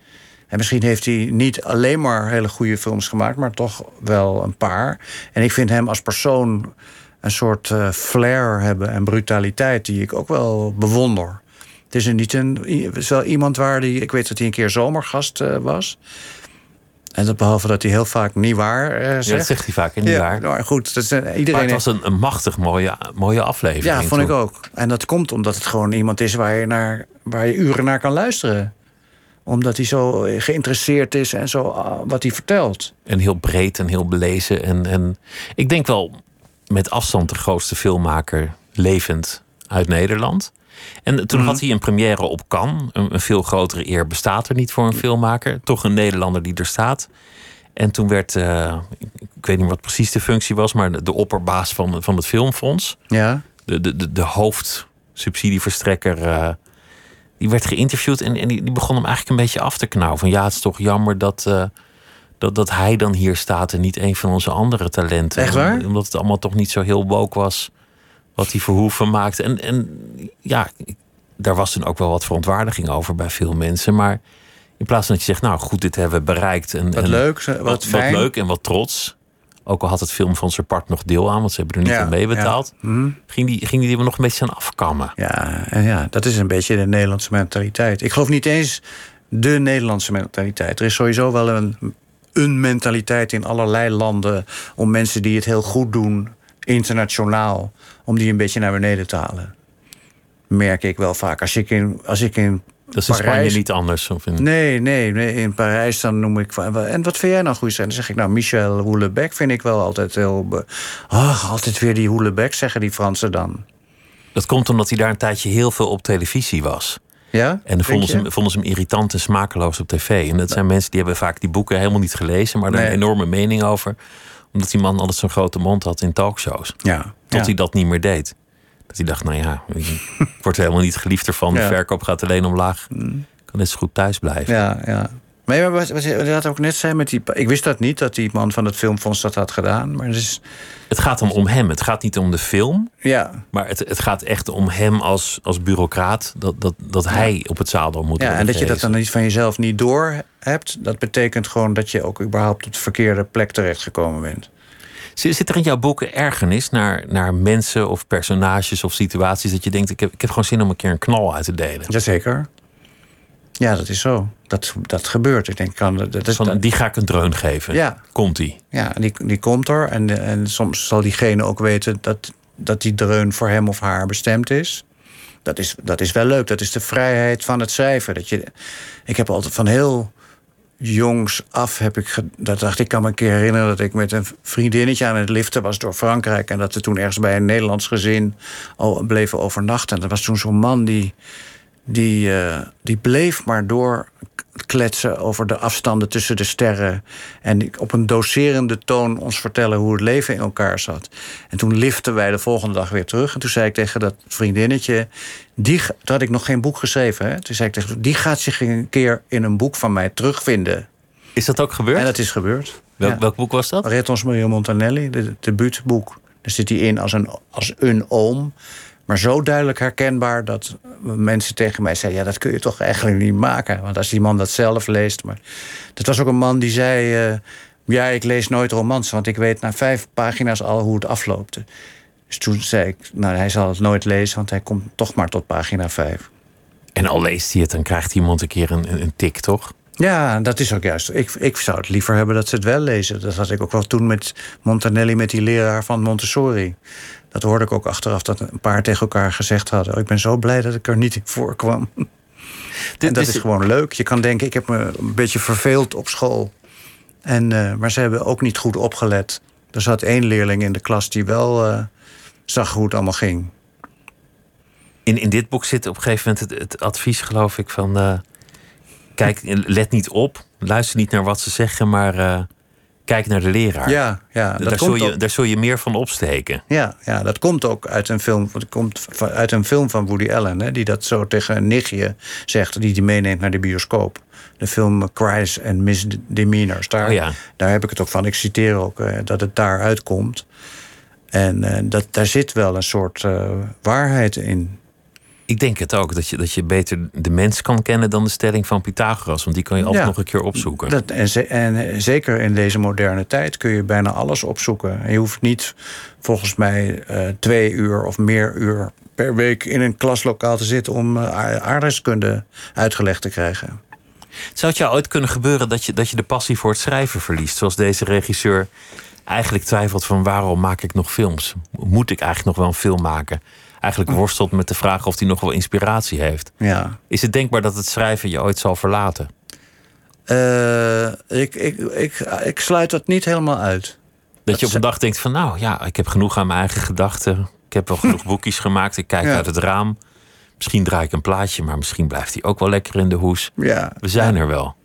En misschien heeft hij niet alleen maar hele goede films gemaakt, maar toch wel een paar. En ik vind hem als persoon een soort eh, flair hebben en brutaliteit die ik ook wel bewonder. Het is een, niet een, het is wel iemand waar die. Ik weet dat hij een keer zomergast eh, was. En dat behalve dat hij heel vaak niet waar eh, zegt. Ja, dat zegt hij vaak, niet Ja, waar? nou, goed, dat is, eh, Maar iedereen het was een, een machtig mooie, mooie aflevering. ja, vond ik ook. En dat komt omdat het gewoon iemand is waar je, naar, waar je uren naar kan luisteren. Omdat hij zo geïnteresseerd is en zo ah, wat hij vertelt. En heel breed en heel belezen. En, en ik denk wel met afstand de grootste filmmaker levend uit Nederland. En toen Mhm. had hij een première op Cannes. Een, een veel grotere eer bestaat er niet voor een filmmaker. Toch een Nederlander die er staat. En toen werd, eh, ik weet niet wat precies de functie was, maar de, de opperbaas van, van het Filmfonds, Ja, de, de, de, de hoofdsubsidieverstrekker, eh, die werd geïnterviewd en, en die, die begon hem eigenlijk een beetje af te knauwen. Van ja, het is toch jammer dat, eh, dat, dat hij dan hier staat en niet een van onze andere talenten. Echt waar? Om- Omdat het allemaal toch niet zo heel woke was wat die Verhoeven maakte. En, en ja, daar was toen ook wel wat verontwaardiging over bij veel mensen. Maar in plaats van dat je zegt, nou goed, dit hebben we bereikt. En, wat en leuk, wat, wat, wat leuk en wat trots. Ook al had het Filmfonds er part nog deel aan, want ze hebben er niet Ja, aan meebetaald. ja. Mhm. Ging, die, ging die er nog een beetje aan afkammen. Ja, en ja, dat is een beetje de Nederlandse mentaliteit. Ik geloof niet eens de Nederlandse mentaliteit. Er is sowieso wel een, een mentaliteit in allerlei landen om mensen die het heel goed doen, internationaal, om die een beetje naar beneden te halen. Merk ik wel vaak. Als ik in, als ik in Dat is in Spanje niet anders. Of in, Nee, nee, nee, in Parijs dan noem ik... En wat vind jij nou goed zijn? Dan zeg ik, nou, Michel Houellebecq vind ik wel altijd heel... be- Ach, altijd weer die Houellebecq, zeggen die Fransen dan. Dat komt omdat hij daar een tijdje heel veel op televisie was. Ja? En dan vonden ze, hem, vonden ze hem irritant en smakeloos op tv. En dat zijn mensen die hebben vaak die boeken helemaal niet gelezen, maar daar Nee. een enorme mening over. Omdat die man altijd zo'n grote mond had in talkshows. Ja. Tot ja. hij dat niet meer deed. Dat hij dacht, nou ja, ik word er helemaal niet geliefd ervan. De Ja. verkoop gaat alleen omlaag. Ik kan net zo goed thuis blijven. Ja, ja. Maar ja, wat, wat je had ook net zei met die. Ik wist dat niet, dat die man van het filmfonds dat had gedaan. Maar het is. Het gaat dan om hem. Het gaat niet om de film. Ja, Maar het, het gaat echt om hem als, als bureaucraat. Dat, dat, dat hij op het zadel moet ja en dat je dat dan niet van jezelf niet door hebt. Dat betekent gewoon dat je ook überhaupt op de verkeerde plek terechtgekomen bent. Zit er in jouw boeken ergernis naar, naar mensen of personages of situaties... dat je denkt, ik heb, ik heb gewoon zin om een keer een knal uit te delen? Jazeker. Ja, dat is zo. Dat, dat gebeurt. Ik denk, kan, dat is, Van, die ga ik een dreun geven. Ja. Komt-ie. Ja, die, die komt er. En, en soms zal diegene ook weten dat, dat die dreun voor hem of haar bestemd is. Dat is, dat is wel leuk. Dat is de vrijheid van het schrijven. Dat je, ik heb altijd van heel jongs af heb ik... Dat dacht ik kan me een keer herinneren dat ik met een vriendinnetje aan het liften was door Frankrijk. En dat we toen ergens bij een Nederlands gezin bleven overnachten. En dat was toen zo'n man die, die, eh, die bleef maar door kletsen over de afstanden tussen de sterren. En op een doserende toon ons vertellen hoe het leven in elkaar zat. En toen liften wij de volgende dag weer terug. En toen zei ik tegen dat vriendinnetje. Die, toen had ik nog geen boek geschreven. Hè? Toen zei ik tegen die gaat zich een keer in een boek van mij terugvinden. Is dat ook gebeurd? En dat is gebeurd. Welk, Ja. welk boek was dat? Retons Maria Montanelli, de debuutboek. Daar zit hij in als een, als een oom. Maar zo duidelijk herkenbaar dat mensen tegen mij zeiden... ja, dat kun je toch eigenlijk niet maken. Want als die man dat zelf leest... Maar dat was ook een man die zei... eh, ja, ik lees nooit romans, want ik weet na vijf pagina's al hoe het afloopt. Dus toen zei ik, nou, hij zal het nooit lezen... want hij komt toch maar tot pagina vijf. En al leest hij het, dan krijgt iemand een keer een, een, een tik, toch? Ja, dat is ook juist. Ik, ik zou het liever hebben dat ze het wel lezen. Dat had ik ook wel toen met Montanelli, met die leraar van Montessori. Dat hoorde ik ook achteraf dat een paar tegen elkaar gezegd hadden. Oh, ik ben zo blij dat ik er niet in voorkwam. [laughs] En dat is gewoon leuk. Je kan denken, ik heb me een beetje verveeld op school. En, eh, maar ze hebben ook niet goed opgelet. Er zat één leerling in de klas die wel eh, zag hoe het allemaal ging. In, in dit boek zit op een gegeven moment het, het advies, geloof ik, van... eh, kijk, let niet op, luister niet naar wat ze zeggen, maar kijk naar de leraar. Ja, ja, dat daar, komt zul je, ook- daar zul je meer van opsteken. Ja, ja, dat komt ook uit een film, dat komt van- uit een film van Woody Allen, hè, die dat zo tegen een nichtje zegt, die die meeneemt naar de bioscoop. De film Cries and Misdemeanors. Daar, Oh ja. daar heb ik het ook van. Ik citeer ook eh, dat het daar uitkomt. En eh, dat, daar zit wel een soort eh, waarheid in. Ik denk het ook, dat je, dat je beter de mens kan kennen dan de stelling van Pythagoras. Want die kan je altijd Ja. nog een keer opzoeken. Dat, en, ze- en eh, zeker in deze moderne tijd kun je bijna alles opzoeken. En je hoeft niet volgens mij eh, twee uur of meer uur per week in een klaslokaal te zitten om aard- aardrijkskunde uitgelegd te krijgen. Zou het jou ooit kunnen gebeuren dat je, dat je de passie voor het schrijven verliest? Zoals deze regisseur eigenlijk twijfelt van waarom maak ik nog films? Moet ik eigenlijk nog wel een film maken? Eigenlijk worstelt met de vraag of hij nog wel inspiratie heeft. Ja. Is het denkbaar dat het schrijven je ooit zal verlaten? Eh, ik, ik, ik, ik sluit dat niet helemaal uit. Dat je op een dag denkt van nou ja, ik heb genoeg aan mijn eigen gedachten. Ik heb wel genoeg [laughs] boekjes gemaakt. Ik kijk Ja. uit het raam. Misschien draai ik een plaatje, maar misschien blijft hij ook wel lekker in de hoes. Ja, We zijn er wel.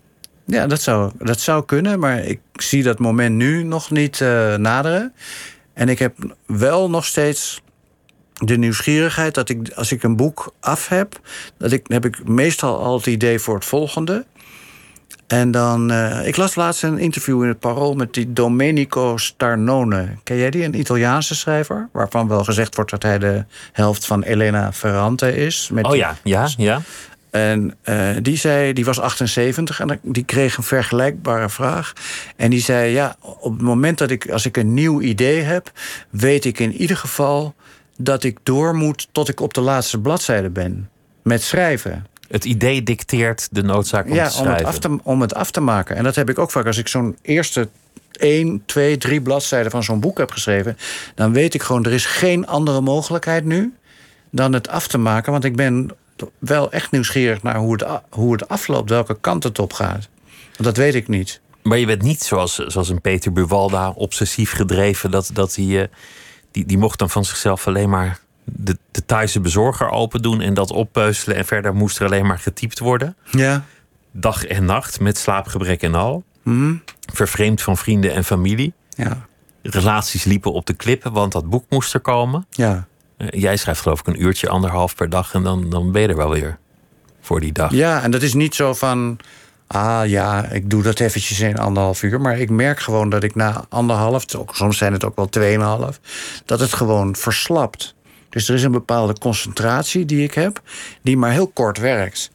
Ja, dat zou, dat zou kunnen, maar ik zie dat moment nu nog niet eh, naderen. En ik heb wel nog steeds de nieuwsgierigheid dat ik, als ik een boek af heb, dat ik, heb ik meestal al het idee voor het volgende. En dan, eh, ik las laatst een interview in het Parool met die Domenico Starnone. Ken jij die? Een Italiaanse schrijver, waarvan wel gezegd wordt dat hij de helft van Elena Ferrante is. Met Oh ja, ja, ja. en eh, die zei, die was 78 en die kreeg een vergelijkbare vraag. En die zei: Ja, op het moment dat ik, als ik een nieuw idee heb, weet ik in ieder geval dat ik door moet tot ik op de laatste bladzijde ben. Met schrijven. Het idee dicteert de noodzaak om ja, te om schrijven. het, af te, om het af te maken. En dat heb ik ook vaak als ik zo'n eerste 1, 2, 3 bladzijden van zo'n boek heb geschreven. Dan weet ik gewoon, er is geen andere mogelijkheid nu dan het af te maken. Want ik ben wel echt nieuwsgierig naar hoe het, hoe het afloopt, welke kant het op gaat. Want dat weet ik niet. Maar je bent niet zoals, zoals een Peter Buwalda obsessief gedreven. Dat, dat hij, eh, die, die mocht dan van zichzelf alleen maar de, de Thaise bezorger open doen en dat oppeuzelen. En verder moest er alleen maar getypt worden. Ja. Dag en nacht met slaapgebrek en al. Mhm. Vervreemd van vrienden en familie. Ja. relaties liepen op de klippen, want dat boek moest er komen. Ja. Eh, jij schrijft geloof ik een uurtje, anderhalf per dag en dan, dan ben je er wel weer voor die dag. Ja, en dat is niet zo van. Ah ja, ik doe dat eventjes in anderhalf uur. Maar ik merk gewoon dat ik na anderhalf, soms zijn het ook wel tweeënhalf, dat het gewoon verslapt. Dus er is een bepaalde concentratie die ik heb, die maar heel kort werkt.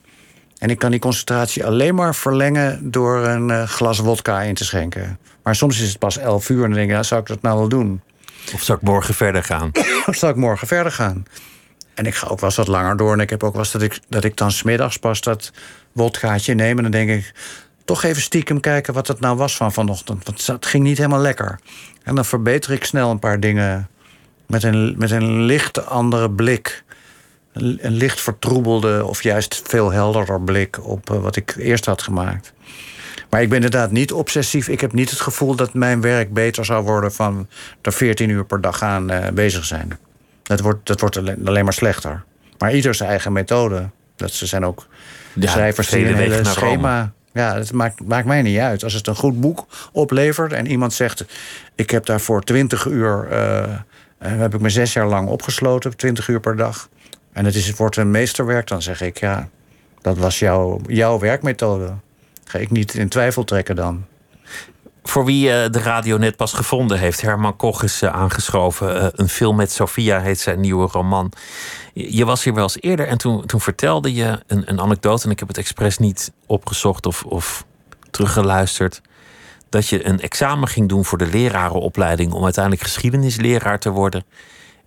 En ik kan die concentratie alleen maar verlengen door een uh, glas wodka in te schenken. Maar soms is het pas elf uur en dan denk ik, nou, zou ik dat nou wel doen? Of zou ik morgen verder gaan? [coughs] of zou ik morgen verder gaan? En ik ga ook wel eens wat langer door. En ik heb ook wel eens dat ik, dat ik dan smiddags pas dat wodkaatje neem. En dan denk ik, toch even stiekem kijken wat het nou was van vanochtend. Want het ging niet helemaal lekker. En dan verbeter ik snel een paar dingen met een, met een licht andere blik. Een, licht vertroebelde of juist veel helderder blik op uh, wat ik eerst had gemaakt. Maar ik ben inderdaad niet obsessief. Ik heb niet het gevoel dat mijn werk beter zou worden van er 14 uur per dag aan uh, bezig zijn. Dat wordt, dat wordt alleen maar slechter. Maar ieder zijn eigen methode. Dat ze zijn ook Ja, schrijvers die een hele schema. Ja, het maakt, maakt mij niet uit. Als het een goed boek oplevert en iemand zegt: Ik heb daarvoor 20 uur. eh, eh, heb ik me zes jaar lang opgesloten, 20 uur per dag. En het, is, het wordt een meesterwerk, dan zeg ik: Ja, dat was jouw, jouw werkmethode. Ga ik niet in twijfel trekken dan. Voor wie eh, de radio net pas gevonden heeft, Herman Koch is eh, aangeschoven. Eh, een film met Sophia heet zijn nieuwe roman. Je je was hier wel eens eerder en toen, toen vertelde je een, een anekdote, en ik heb het expres niet opgezocht of, of teruggeluisterd. Dat je een examen ging doen voor de lerarenopleiding om uiteindelijk geschiedenisleraar te worden.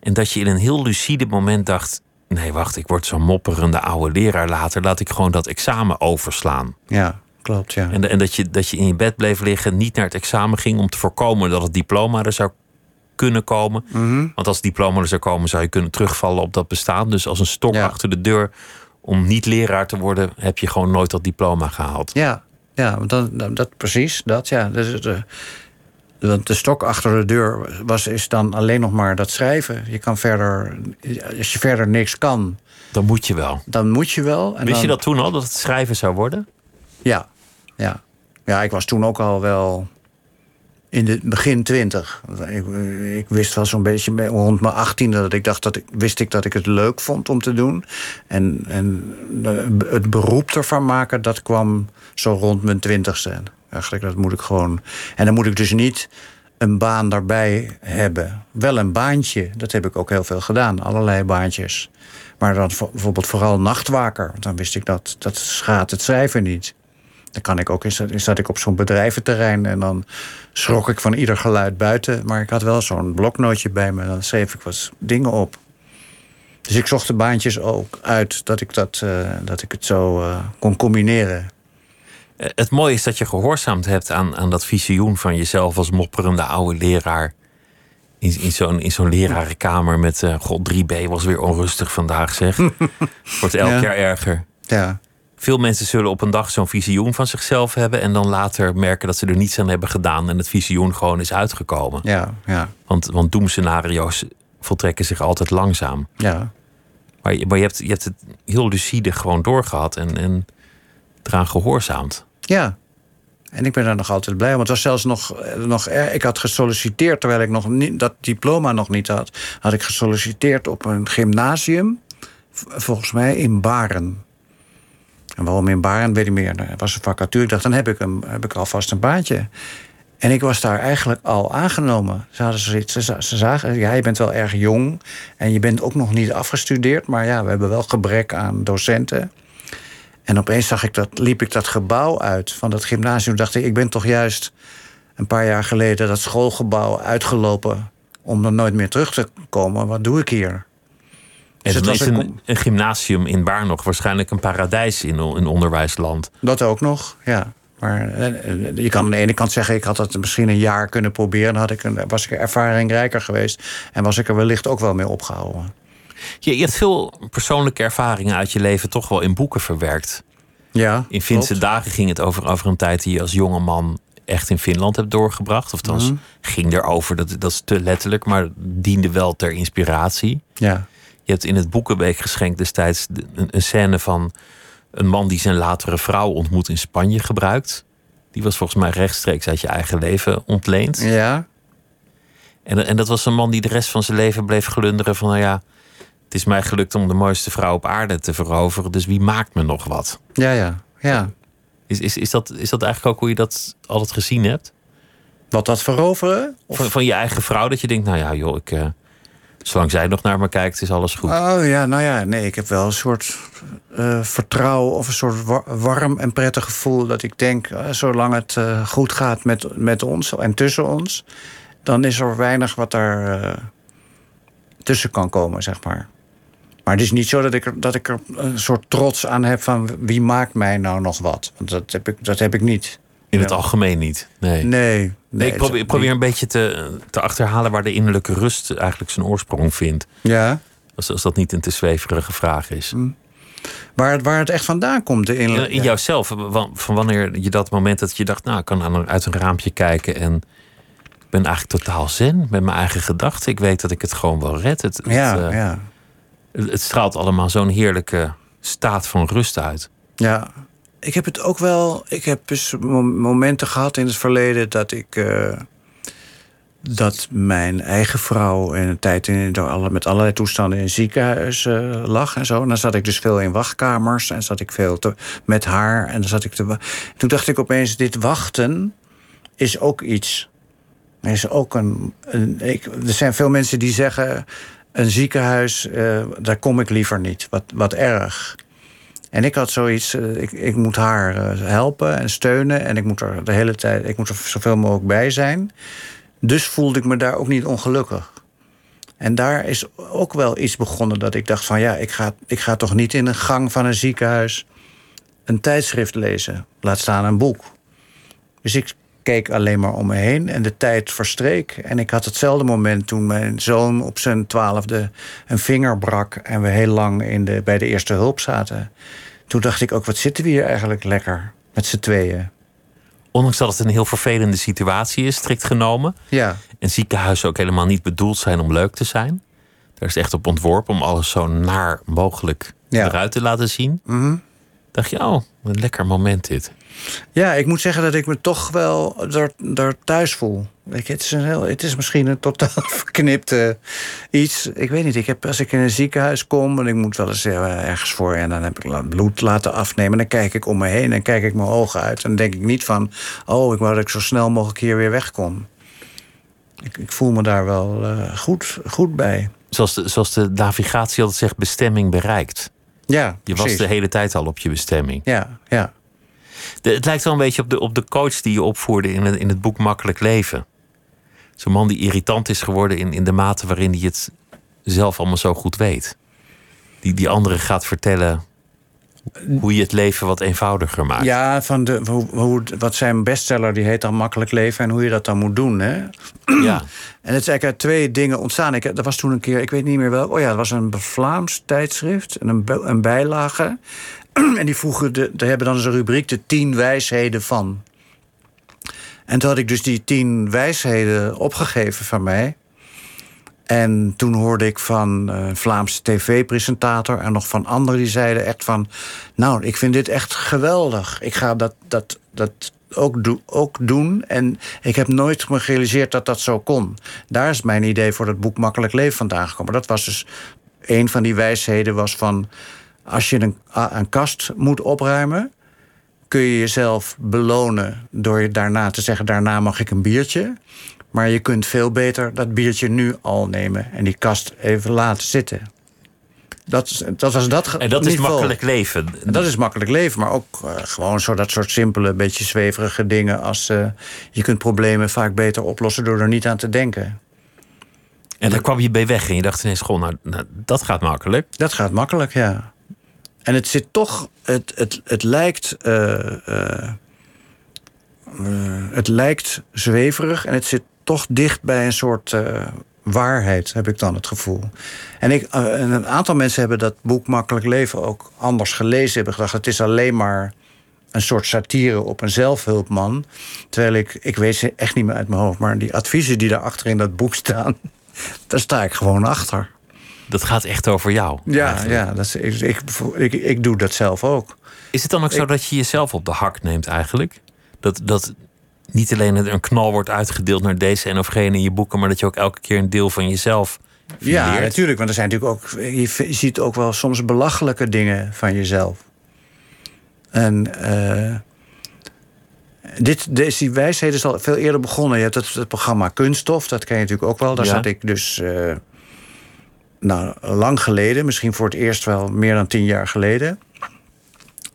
En dat je in een heel lucide moment dacht: nee, wacht, ik word zo'n mopperende oude leraar later. Laat ik gewoon dat examen overslaan. Ja, klopt. Ja. En, en dat, je, dat je in je bed bleef liggen, niet naar het examen ging om te voorkomen dat het diploma er zou kunnen komen. Mhm. Want als het diploma er zou komen, zou je kunnen terugvallen op dat bestaan. Dus als een stok Ja. achter de deur om niet leraar te worden, heb je gewoon nooit dat diploma gehaald. Ja, ja want dan- dat, precies. Dat, ja. Dus de, de, de stok achter de deur was, is dan alleen nog maar dat schrijven. Je kan verder, als je verder niks kan, Dan moet je wel. dan moet je wel. En Wist dan, je dat toen al, dat het schrijven zou worden? Ja, ja. Ja, ik was toen ook al wel in de begin twintig. Ik, ik wist wel zo'n beetje rond mijn achttiende dat ik dacht dat ik wist ik dat ik het leuk vond om te doen. En, en het beroep ervan maken, dat kwam zo rond mijn twintigste. Eigenlijk, dat moet ik gewoon. En dan moet ik dus niet een baan daarbij hebben. Wel een baantje, dat heb ik ook heel veel gedaan, allerlei baantjes. Maar dan vo- bijvoorbeeld vooral nachtwaker. Want dan wist ik dat dat schaadt het schrijven niet. Dan kan ik ook eens, zat ik op zo'n bedrijventerrein en dan schrok ik van ieder geluid buiten. Maar ik had wel zo'n bloknootje bij me. Dan schreef ik wat dingen op. Dus ik zocht de baantjes ook uit dat ik, dat, eh, dat ik het zo eh, kon combineren. Eh, Het mooie is dat je gehoorzaamd hebt aan, aan dat visioen van jezelf als mopperende oude leraar. In, in zo'n in zo'n lerarenkamer met, god, 3B was weer onrustig vandaag zeg. [laughs] Wordt elk Ja. jaar erger. Ja, Veel mensen zullen op een dag zo'n visioen van zichzelf hebben en dan later merken dat ze er niets aan hebben gedaan en het visioen gewoon is uitgekomen. ja, ja, Want, want doemscenario's voltrekken zich altijd langzaam. ja. Maar, je, maar je, hebt, je hebt het heel lucide gewoon doorgehad en, en eraan gehoorzaamd. Ja. En ik ben daar nog altijd blij om. Het was zelfs nog, eh, nog er- ik had gesolliciteerd terwijl ik nog niet, dat diploma nog niet had. Had ik gesolliciteerd op een gymnasium, volgens mij in Baren. En waarom in Baren, weet ik meer. Er was een vacature. Ik dacht, dan heb ik, een, heb ik alvast een baantje. En ik was daar eigenlijk al aangenomen. Ze, hadden ze, ze zagen, ja, je bent wel erg jong. En je bent ook nog niet afgestudeerd. Maar ja, we hebben wel gebrek aan docenten. En opeens zag ik dat, liep ik dat gebouw uit van dat gymnasium. dacht ik, ik ben toch juist een paar jaar geleden dat schoolgebouw uitgelopen. om er nooit meer terug te komen. Wat doe ik hier? En Dus het dan was een een, een gymnasium in Baar nog waarschijnlijk een paradijs in, in onderwijsland. Dat ook nog, ja. Maar eh, eh, je kan aan de ene kant zeggen, ik had dat misschien een jaar kunnen proberen. Dan had ik een, was ik ervaringrijker geweest. En was ik er wellicht ook wel mee opgehouden. Je, je hebt veel persoonlijke ervaringen uit je leven toch wel in boeken verwerkt. Ja, In Finse klopt. dagen ging het over, over een tijd die je als jonge man echt in Finland hebt doorgebracht. Of Mhm. dat ging erover, dat, dat is te letterlijk, maar diende wel ter inspiratie. Ja, Je hebt in het Boekenweekgeschenk destijds de- een, een scène van een man die zijn latere vrouw ontmoet in Spanje gebruikt. Die was volgens mij rechtstreeks uit je eigen leven ontleend. ja, En, en dat was een man die de rest van zijn leven bleef glunderen van... nou ja, het is mij gelukt om de mooiste vrouw op aarde te veroveren... dus wie maakt me nog wat? Ja, ja, ja. Is, is, is, dat, is dat eigenlijk ook hoe je dat altijd gezien hebt? Wat dat veroveren? Van, van je eigen vrouw, dat je denkt, nou ja, joh, ik, uh, zolang zij nog naar me kijkt, is alles goed. Oh ja, nou ja, nee, ik heb wel een soort uh, vertrouwen of een soort warm en prettig gevoel dat ik denk, uh, zolang het goed gaat met, met ons en tussen ons, dan is er weinig wat daar tussen kan komen, zeg maar. Maar het is niet zo dat ik, er, dat ik er een soort trots aan heb van wie maakt mij nou nog wat. Want dat heb ik, dat heb ik niet. In het algemeen niet. Nee. Nee. nee, ik probeer, probeer, een beetje te, te achterhalen waar de innerlijke rust eigenlijk zijn oorsprong vindt. Ja. Als, als dat niet een te zweverige vraag is. Hm. Waar, het, waar het echt vandaan komt. De innerlijke, in, jouzelf. Van wanneer je dat moment dat je dacht, nou, ik kan uit een raampje kijken en ik ben eigenlijk totaal zen met mijn eigen gedachten. Ik weet dat ik het gewoon wel red. Het, ja, het, uh, ja. Het straalt allemaal zo'n heerlijke staat van rust uit. Ja, ik heb het ook wel. Ik heb dus momenten gehad in het verleden dat ik. Uh, dat mijn eigen vrouw in een tijd in, door alle, met allerlei toestanden in het ziekenhuis uh, lag en zo. En dan zat ik dus veel in wachtkamers en zat ik veel te, met haar. En dan zat ik te. Toen dacht ik opeens: dit wachten is ook iets. Er is ook een. ik, er zijn veel mensen die zeggen: een ziekenhuis, uh, daar kom ik liever niet. Wat, wat erg. En ik had zoiets, uh, ik, ik moet haar uh, helpen en steunen. En ik moet er de hele tijd, ik moet er zoveel mogelijk bij zijn. Dus voelde ik me daar ook niet ongelukkig. En daar is ook wel iets begonnen dat ik dacht van ja, ik ga, ik ga toch niet in een gang van een ziekenhuis een tijdschrift lezen. Laat staan een boek. Dus ik keek alleen maar om me heen en de tijd verstreek. En ik had hetzelfde moment toen mijn zoon op zijn twaalfde een vinger brak en we heel lang in de, bij de eerste hulp zaten. Toen dacht ik ook, wat zitten we hier eigenlijk lekker met z'n tweeën. Ondanks dat het een heel vervelende situatie is, strikt genomen. Ja. En ziekenhuizen ook helemaal niet bedoeld zijn om leuk te zijn. Daar is echt op ontworpen om alles zo naar mogelijk Ja. eruit te laten zien. Mhm. Dacht je, oh, een lekker moment dit. Ja, ik moet zeggen dat ik me toch wel daar, daar thuis voel. Ik, het, is een heel, het is misschien een totaal [laughs] verknipt eh, iets. Ik weet niet, ik heb, als ik in een ziekenhuis kom... en ik moet wel eens eh, ergens voor... en dan heb ik bloed laten afnemen... dan kijk ik om me heen en kijk ik mijn ogen uit... en dan denk ik niet van... oh, ik wou dat ik zo snel mogelijk hier weer wegkom. Ik, ik voel me daar wel eh, goed, goed bij. Zoals de, zoals de navigatie altijd zegt, bestemming bereikt. Ja, Je was de hele tijd al op je bestemming. Ja, ja. De- het lijkt wel een beetje op de, op de coach die je opvoerde in het, in het boek Makkelijk Leven. Zo'n man die irritant is geworden in, in de mate waarin hij het zelf allemaal zo goed weet. Die, die anderen gaat vertellen hoe je het leven wat eenvoudiger maakt. Ja, van de, hoe, hoe, wat zijn bestseller, die heet dan Makkelijk Leven... en hoe je dat dan moet doen, hè? Ja. [clears throat] En het is eigenlijk uit twee dingen ontstaan. Ik, er was toen een keer, ik weet niet meer welk... oh ja, het was een Vlaams tijdschrift, en een, een bijlage... en die vroegen, de, hebben dan eens een rubriek... de tien wijsheden van. En toen had ik dus die tien wijsheden opgegeven van mij... En toen hoorde ik van een Vlaamse tv-presentator en nog van anderen die zeiden echt van... nou, ik vind dit echt geweldig. Ik ga dat, dat, dat ook, do, ook doen. En ik heb nooit me gerealiseerd dat dat zo kon. Daar is mijn idee voor dat boek Makkelijk Leven vandaan gekomen. Dat was dus een van die wijsheden was van... als je een, een kast moet opruimen kun je jezelf belonen door je daarna te zeggen... daarna mag ik een biertje. Maar je kunt veel beter dat biertje nu al nemen... en die kast even laten zitten. Dat, is- dat was dat En dat is makkelijk leven. En dat is makkelijk leven, maar ook eh, gewoon zo dat soort simpele, beetje zweverige dingen als eh, je kunt problemen vaak beter oplossen door er niet aan te denken. En daar kwam je bij weg en je dacht ineens, goh, nou, nou, dat gaat makkelijk. Dat gaat makkelijk, ja. En het zit toch, het, het, het lijkt. eh, eh, het lijkt zweverig en het zit toch dicht bij een soort eh, waarheid, heb ik dan het gevoel. En, ik, en een aantal mensen hebben dat boek Makkelijk Leven ook anders gelezen. Hebben gedacht, het is alleen maar een soort satire op een zelfhulpman. Terwijl ik, ik weet ze echt niet meer uit mijn hoofd, maar die adviezen die daarachter in dat boek staan, [laughs] daar sta ik gewoon achter. Dat gaat echt over jou. Ja, eigenlijk. ja dat is, ik, ik, ik, doe dat zelf ook. Is het dan ook zo dat je jezelf op de hak neemt eigenlijk? Dat, dat niet alleen een knal wordt uitgedeeld naar deze en of gene in je boeken, maar dat je ook elke keer een deel van jezelf Ja, natuurlijk. Want er zijn natuurlijk ook. Je ziet ook wel soms belachelijke dingen van jezelf. En. eh, dit, deze die wijsheid is al veel eerder begonnen. Je hebt het, het programma Kunststof, dat ken je natuurlijk ook wel. Daar Ja. zat ik dus. eh, nou, lang geleden, misschien voor het eerst wel meer dan tien jaar geleden.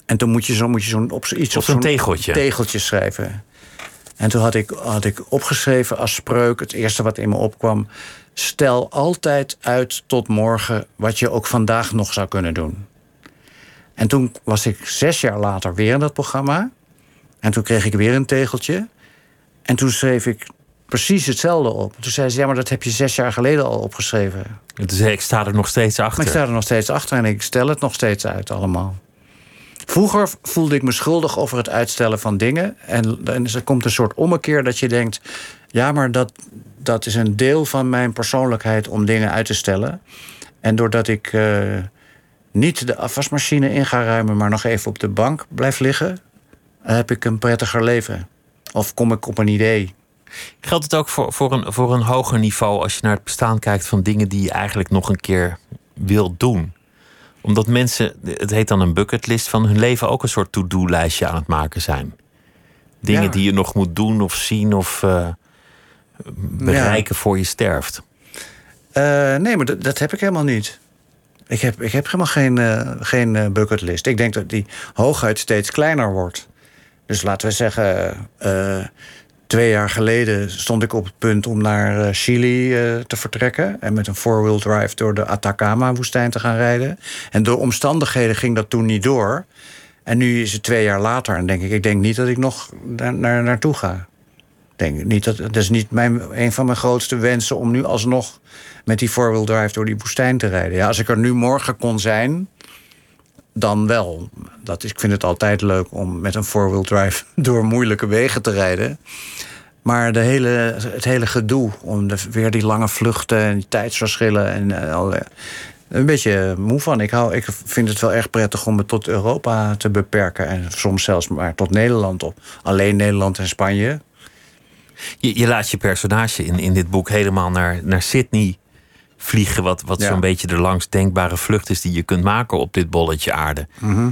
En toen moet je zo'n moet je zo'n op, zo- iets Op zo'n tegeltje. tegeltje schrijven. En toen had ik, had ik opgeschreven als spreuk, het eerste wat in me opkwam. Stel altijd uit tot morgen wat je ook vandaag nog zou kunnen doen. En toen was ik zes jaar later weer in dat programma. En toen kreeg ik weer een tegeltje. En toen schreef ik precies hetzelfde op. Toen zei ze, ja, maar dat heb je zes jaar geleden al opgeschreven. En toen zei ik, ik sta er nog steeds achter. Maar ik sta er nog steeds achter en ik stel het nog steeds uit allemaal. Vroeger voelde ik me schuldig over het uitstellen van dingen. En, en er komt een soort ommekeer dat je denkt... ja, maar dat, dat is een deel van mijn persoonlijkheid om dingen uit te stellen. En doordat ik eh, niet de afwasmachine in ga ruimen... maar nog even op de bank blijf liggen... heb ik een prettiger leven. Of kom ik op een idee. Geldt het ook voor, voor, een, voor een hoger niveau als je naar het bestaan kijkt van dingen die je eigenlijk nog een keer wilt doen? Omdat mensen, het heet dan een bucketlist, van hun leven ook een soort to-do-lijstje aan het maken zijn. Dingen Ja. die je nog moet doen of zien of eh, bereiken voor je sterft. Eh, nee, maar dat, dat heb ik helemaal niet. Ik heb, ik heb helemaal geen, eh, geen bucketlist. Ik denk dat die hooguit steeds kleiner wordt. Dus laten we zeggen, twee jaar geleden stond ik op het punt om naar eh, Chili eh, te vertrekken. En met een four-wheel drive door de Atacama-woestijn te gaan rijden. En door omstandigheden ging dat toen niet door. En nu is het twee jaar later en denk ik, ik denk niet dat ik nog daar, naar, naartoe ga. Denk niet dat, dat is niet mijn, een van mijn grootste wensen om nu alsnog met die four-wheel drive door die woestijn te rijden. Ja, als ik er nu morgen kon zijn, dan wel. Dat is, ik vind het altijd leuk om met een four-wheel drive [laughs] door moeilijke wegen te rijden. Maar de hele, het hele gedoe om weer die lange vluchten en die tijdsverschillen en eh, al, eh, een beetje moe van. Ik, hou, ik vind het wel erg prettig om het tot Europa te beperken. En soms zelfs maar tot Nederland op. Alleen Nederland en Spanje. Je, je laat je personage in, in dit boek helemaal naar, naar Sydney vliegen. Wat, wat Ja. zo'n beetje de langst denkbare vlucht is die je kunt maken op dit bolletje aarde. Mhm.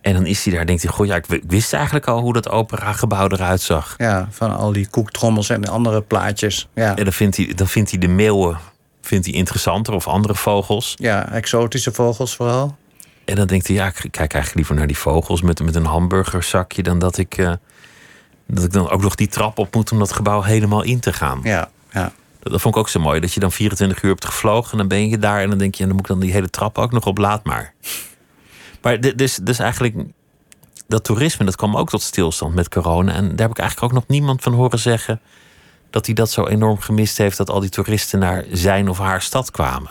En dan is hij daar en denkt hij, goh, ja, ik wist eigenlijk al hoe dat operagebouw eruit zag. Ja, van al die koektrommels en andere plaatjes. Ja, En dan vindt hij, dan vindt hij de meeuwen vindt hij interessanter of andere vogels. ja exotische vogels vooral. En dan denkt hij, ja, ik kijk eigenlijk liever naar die vogels met, met een hamburgerzakje dan dat ik, eh, dat ik dan ook nog die trap op moet om dat gebouw helemaal in te gaan. Ja, ja. Dat, vond ik ook zo mooi. Dat je dan 24 uur hebt gevlogen en dan ben je daar en dan denk je, dan moet ik dan die hele trap ook nog op, laat maar. [laughs] Maar dus, dus eigenlijk, dat toerisme, dat kwam ook tot stilstand met corona. En daar heb ik eigenlijk ook nog niemand van horen zeggen dat hij dat zo enorm gemist heeft dat al die toeristen naar zijn of haar stad kwamen.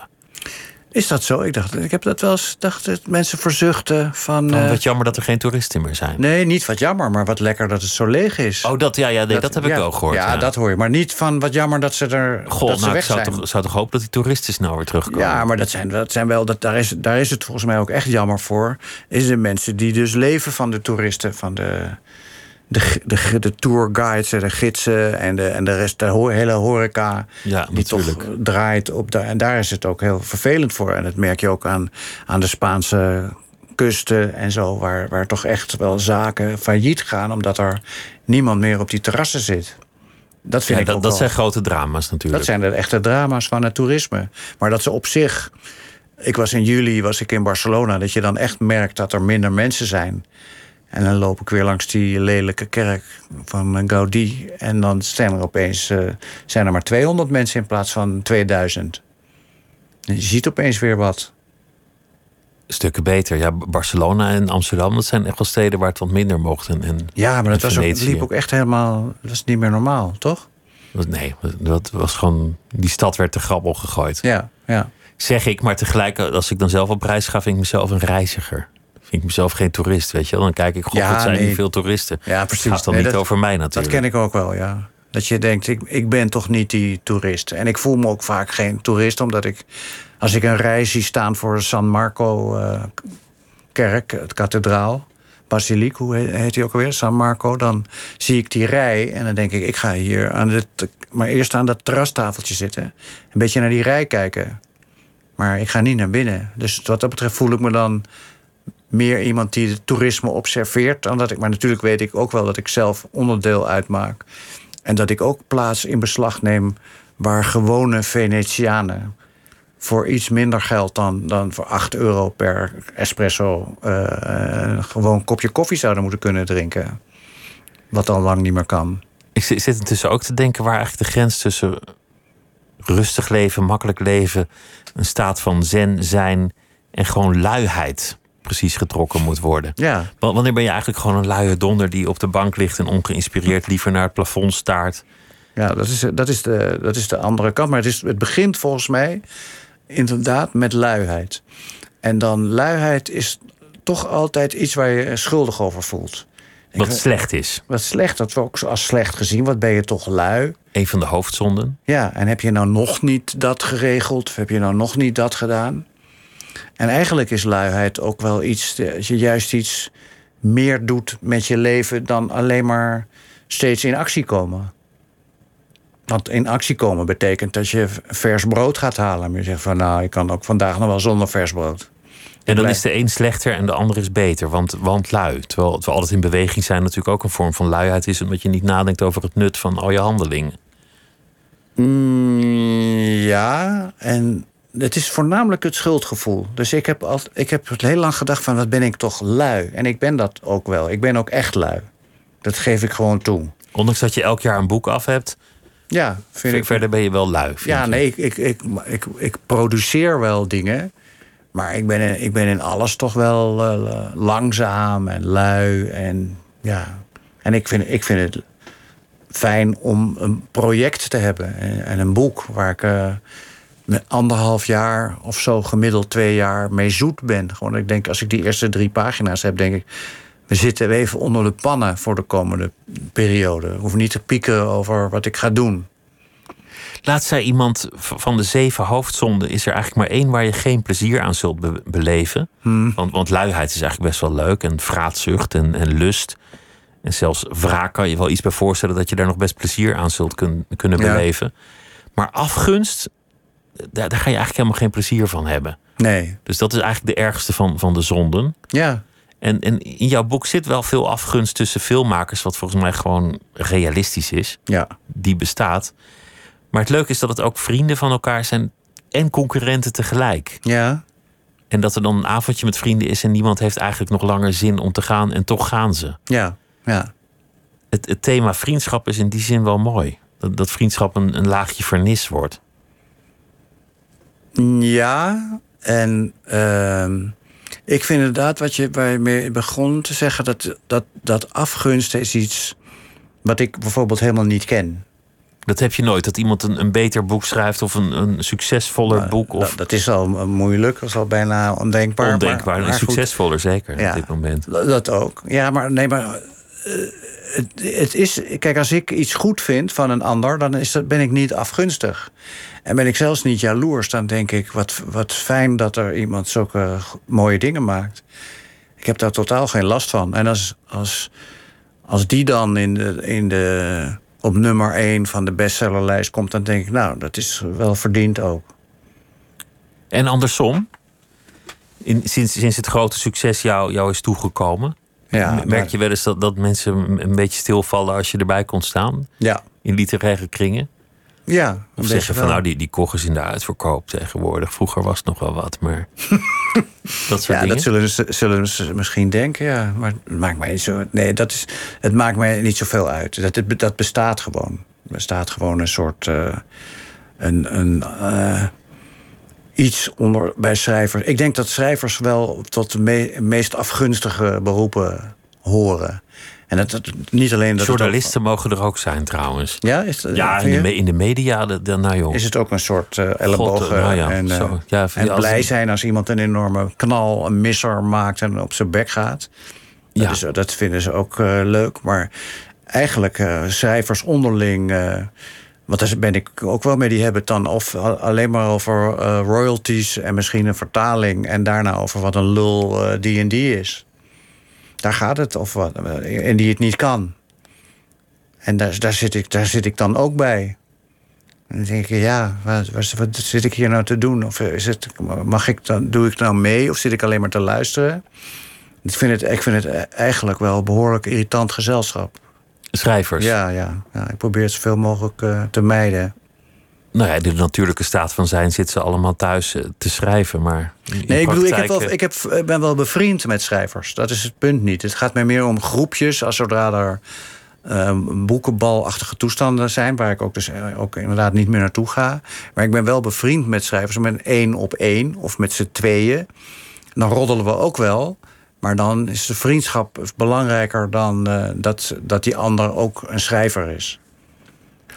Is dat zo? Ik dacht, ik heb dat wel eens dacht dat mensen verzuchten van. Eh, wat jammer dat er geen toeristen meer zijn. nee, niet wat jammer, maar wat lekker dat het zo leeg is. Oh, dat, ja, ja, nee, dat, heb ik wel gehoord. Ja, dat hoor je. Maar niet van wat jammer dat ze er Goh, dat ze nou, ik weg zou zijn. toch, zou toch hopen dat die toeristen snel weer terugkomen. Ja, maar dat zijn, dat zijn wel, dat, daar, is, daar is het volgens mij ook echt jammer voor. Is de mensen die dus leven van de toeristen, van de, de, de, de tourguides, en de gidsen en de, en de rest, de hele horeca. Ja, die toch draait op. De, en daar is het ook heel vervelend voor. En dat merk je ook aan, aan de Spaanse kusten en zo, waar, waar toch echt wel zaken failliet gaan, omdat er niemand meer op die terrassen zit. Dat vind Ja, ik dat, ook dat wel- zijn grote drama's natuurlijk. dat zijn de echte drama's van het toerisme. Maar dat ze op zich. Ik was in juli was ik in Barcelona. Dat je dan echt merkt dat er minder mensen zijn. En dan loop ik weer langs die lelijke kerk van Gaudí. En dan zijn er opeens eh, zijn er maar 200 mensen in plaats van 2000. En je ziet opeens weer wat. Stukken beter. Ja, Barcelona en Amsterdam, dat zijn echt wel steden waar het wat minder mocht. En, en Ja, maar dat was ook, liep ook echt helemaal. Dat was niet meer normaal, toch? nee, dat was gewoon. Die stad werd te grabbel gegooid. Ja, ja. Zeg ik, maar tegelijk, als ik dan zelf op reis ga, vind ik mezelf een reiziger. Ik mezelf geen toerist, weet je wel? Dan kijk ik, god, Ja, wat zijn nee. veel toeristen. Ja, precies. Het gaat dan Nee, niet dat- over mij Dat natuurlijk. ken ik ook wel, ja. Dat je denkt, ik, ik ben toch niet die toerist. En ik voel me ook vaak geen toerist, omdat ik... als ik een rij zie staan voor San Marco eh, kerk, het kathedraal... Basiliek, hoe he- heet die ook alweer? San Marco. Dan zie ik die rij en dan denk ik, ik ga hier aan het, maar eerst aan dat terrastafeltje zitten. Een beetje naar die rij kijken. Maar ik ga niet naar binnen. Dus wat dat betreft voel ik me dan meer iemand die het toerisme observeert. Dan dat ik, maar natuurlijk weet ik ook wel dat ik zelf onderdeel uitmaak. En dat ik ook plaats in beslag neem waar gewone Venetianen voor iets minder geld dan, dan voor 8 euro per espresso eh, gewoon een kopje koffie zouden moeten kunnen drinken. Wat al lang niet meer kan. Ik zit intussen ook te denken waar eigenlijk de grens tussen rustig leven, makkelijk leven, een staat van zen zijn en gewoon luiheid precies getrokken moet worden. Ja, Wa- Wanneer ben je eigenlijk gewoon een luie donder die op de bank ligt en ongeïnspireerd liever naar het plafond staart? ja dat, is, dat, is de, dat is de andere kant. Maar het, is, het begint volgens mij inderdaad met luiheid. En dan luiheid is toch altijd iets waar je je schuldig over voelt. Wat slecht is. Wat slecht, dat wordt ook als slecht gezien. Wat ben je toch lui? Een van de hoofdzonden. Ja, en heb je nou nog niet dat geregeld? Of heb je nou nog niet dat gedaan? En eigenlijk is luiheid ook wel iets... eh, als je juist iets meer doet met je leven... dan alleen maar steeds in actie komen. Want in actie komen betekent dat je vers brood gaat halen. Maar je zegt van, nou, ik kan ook vandaag nog wel zonder vers brood. En dan is de een slechter en de ander is beter, want, want lui. Terwijl we altijd in beweging zijn natuurlijk ook een vorm van luiheid is... omdat je niet nadenkt over het nut van al je handelingen. Mm, ja, en het is voornamelijk het schuldgevoel. Dus ik heb, al, ik heb het heel lang gedacht van, wat ben ik toch lui? En ik ben dat ook wel. Ik ben ook echt lui. Dat geef ik gewoon toe. Ondanks dat je elk jaar een boek af hebt, Ja, vind ik. verder ben je wel lui. Ja, je. nee, ik, ik, ik, ik, ik produceer wel dingen. Maar ik ben in, ik ben in alles toch wel eh, langzaam en lui. En, ja. en ik, vind, ik vind het fijn om een project te hebben. En, en een boek waar ik eh, anderhalf jaar of zo gemiddeld twee jaar mee zoet ben. Gewoon, ik denk, als ik die eerste drie pagina's heb, denk ik... we zitten even onder de pannen voor de komende periode. Ik hoef niet te piekeren over wat ik ga doen. Laat zei iemand van de zeven hoofdzonden is er eigenlijk maar één waar je geen plezier aan zult be- beleven. Hmm. Want, want luiheid is eigenlijk best wel leuk en vraatzucht en, en lust. En zelfs wraak kan je wel iets bij voorstellen dat je daar nog best plezier aan zult kun- kunnen Ja. beleven. Maar afgunst, daar, daar ga je eigenlijk helemaal geen plezier van hebben. Nee, Dus dat is eigenlijk de ergste van, van de zonden. ja, En, en in jouw boek zit wel veel afgunst tussen filmmakers, wat volgens mij gewoon realistisch is ja. die bestaat. Maar het leuke is dat het ook vrienden van elkaar zijn en concurrenten tegelijk. Ja, En dat er dan een avondje met vrienden is en niemand heeft eigenlijk nog langer zin om te gaan en toch gaan ze. ja, ja. Het, het thema vriendschap is in die zin wel mooi. Dat, dat vriendschap een, een laagje vernis wordt. Ja, en ehm, ik vind inderdaad wat je bij me begon te zeggen... Dat, dat, dat afgunst is iets wat ik bijvoorbeeld helemaal niet ken. Dat heb je nooit. Dat iemand een, een beter boek schrijft of een, een succesvoller boek. Of Dat, dat is al moeilijk, dat is al bijna ondenkbaar. ondenkbaar. maar- goed, succesvoller zeker Ja. op dit moment. Dat ook. Ja, maar nee, maar. eh, het, het is. Kijk, als ik iets goed vind van een ander, dan is dat, ben ik niet afgunstig. En ben ik zelfs niet jaloers. Dan denk ik, wat, wat fijn dat er iemand zulke mooie dingen maakt. Ik heb daar totaal geen last van. En als, als, als die dan in de, in de, op nummer 1 van de bestsellerlijst komt, dan denk ik, nou, dat is wel verdiend ook. En andersom, in, sinds, sinds het grote succes jou, jou is toegekomen, Ja, merk maar- je wel eens dat, dat mensen een- een beetje stilvallen als je erbij kon staan Ja, in literaire kringen? Ja. Of zeggen van nou, die, die koch is in de uitverkoop tegenwoordig. Vroeger was het nog wel wat, maar [laughs] dat soort Ja, dingen. dat zullen ze, zullen ze misschien denken, ja. Maar het maakt mij niet zo. Nee, dat is, het maakt mij niet zoveel uit. Dat, het- dat bestaat gewoon. Er bestaat gewoon een soort. eh, een, een, eh, iets onder bij schrijvers. Ik denk dat schrijvers wel tot de me- meest afgunstige beroepen horen. En dat, dat niet alleen dat. ook- Journalisten mogen er ook zijn trouwens. ja, is dat, Ja, in de, in de media, de, nou joh. Is het ook een soort eh ellebogen God, nou ja, en, eh. Ja, en als- blij zijn als iemand een enorme knal, een misser maakt en op zijn bek gaat? Dat, Ja. is, dat vinden ze ook eh, leuk. Maar eigenlijk schrijvers onderling, want daar ben ik ook wel mee, die hebben het dan of alleen maar over royalties en misschien een vertaling en daarna over wat een lul D&D is. Daar gaat het. Of wat, en die het niet kan. En daar, daar, zit ik, daar zit ik dan ook bij. En dan denk ik, ja, wat, wat, wat zit ik hier nou te doen? Of is het, mag ik dan, doe ik nou mee of zit ik alleen maar te luisteren? Ik vind het, ik vind het eigenlijk wel behoorlijk irritant gezelschap. Schrijvers? Ja, ja, ja ik probeer het zoveel mogelijk uh, te mijden. Nou ja, in de natuurlijke staat van zijn zitten ze allemaal thuis eh, te schrijven. Maar nee, ik bedoel, ik, heb wel, ik heb, ben wel bevriend met schrijvers. Dat is het punt niet. Het gaat mij meer om groepjes. Als zodra er uh, boekenbalachtige toestanden zijn, waar ik ook, dus, ook inderdaad niet meer naartoe ga. Maar ik ben wel bevriend met schrijvers, met één op één of met z'n tweeën. Dan roddelen we ook wel. Maar dan is de vriendschap belangrijker dan uh, dat, dat die ander ook een schrijver is.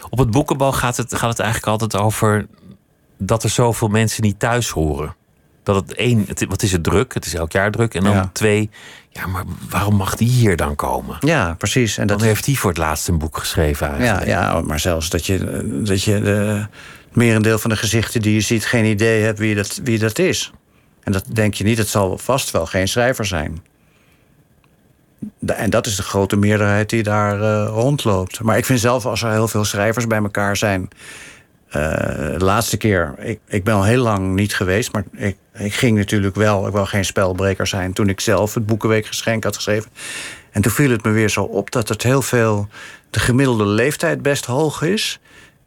Op het boekenbal gaat het, gaat het eigenlijk altijd over dat er zoveel mensen niet thuis horen. Dat het één, het, wat is het druk? Het is elk jaar druk. En dan ja. twee, ja, maar waarom mag die hier dan komen? Ja, precies. En dat heeft hij voor het laatst een boek geschreven eigenlijk. Ja, ja maar zelfs dat je, dat je de, het merendeel van de gezichten die je ziet geen idee hebt wie dat, wie dat is. En dat denk je niet, het zal vast wel geen schrijver zijn. En dat is de grote meerderheid die daar uh, rondloopt. Maar ik vind zelf, als er heel veel schrijvers bij elkaar zijn. Uh, de laatste keer, ik, ik ben al heel lang niet geweest, maar ik, ik ging natuurlijk wel. Ik wou geen spelbreker zijn toen ik zelf het Boekenweekgeschenk had geschreven. En toen viel het me weer zo op dat het heel veel. de gemiddelde leeftijd best hoog is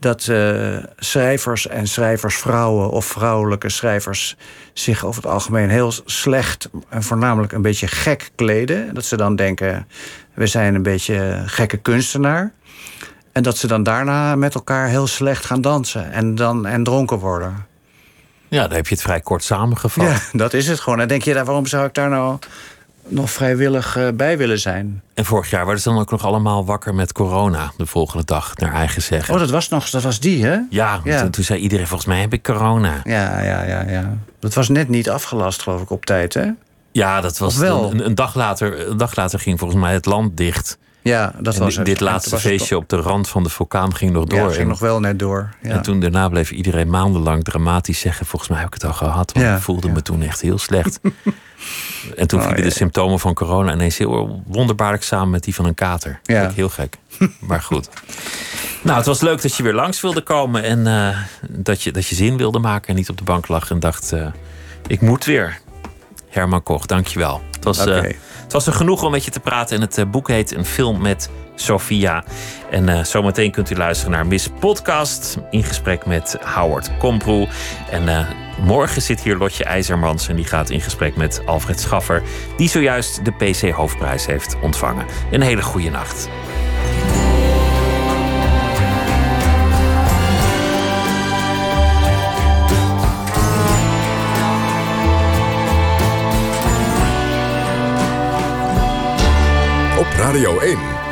dat uh, schrijvers en schrijversvrouwen of vrouwelijke schrijvers zich over het algemeen heel slecht en voornamelijk een beetje gek kleden. Dat ze dan denken, we zijn een beetje gekke kunstenaar. En dat ze dan daarna met elkaar heel slecht gaan dansen en, dan, en dronken worden. Ja, dan heb je het vrij kort samengevat. Ja, dat is het gewoon. En denk je, waarom zou ik daar nou nog vrijwillig uh, bij willen zijn. En vorig jaar waren ze dan ook nog allemaal wakker met corona de volgende dag, naar eigen zeggen. Oh, dat was nog, dat was die, hè? Ja, ja. Toen, toen, zei iedereen, volgens mij heb ik corona. Ja, ja, ja, ja. Dat was net niet afgelast, geloof ik, op tijd, hè? Ja, dat was wel. Een, een, dag later, een dag later ging volgens mij het land dicht. Ja, dat was het. Dit laatste feestje op de rand van de vulkaan ging nog door. Ja, ging nog wel net door. Ja. En toen daarna bleef iedereen maandenlang dramatisch zeggen... volgens mij heb ik het al gehad, want ja, ik voelde me toen echt heel slecht. [laughs] en toen oh, vielen de symptomen van corona ineens heel wonderbaarlijk samen... met die van een kater. Ja. heel gek. [laughs] maar goed. Nou, het was leuk dat je weer langs wilde komen... en uh, dat, je, dat je zin wilde maken en niet op de bank lag en dacht... Uh, ik moet weer. Herman Koch, dankjewel. Het was... Okay. Uh, het was er genoeg om met je te praten. En het boek heet Een film met Sophia. En uh, zometeen kunt u luisteren naar Miss Podcast. In gesprek met Howard Komproe. En uh, morgen zit hier Lotje IJzermans. En die gaat in gesprek met Alfred Schaffer. Die zojuist de PC Hoofdprijs heeft ontvangen. Een hele goede nacht. Radio 1.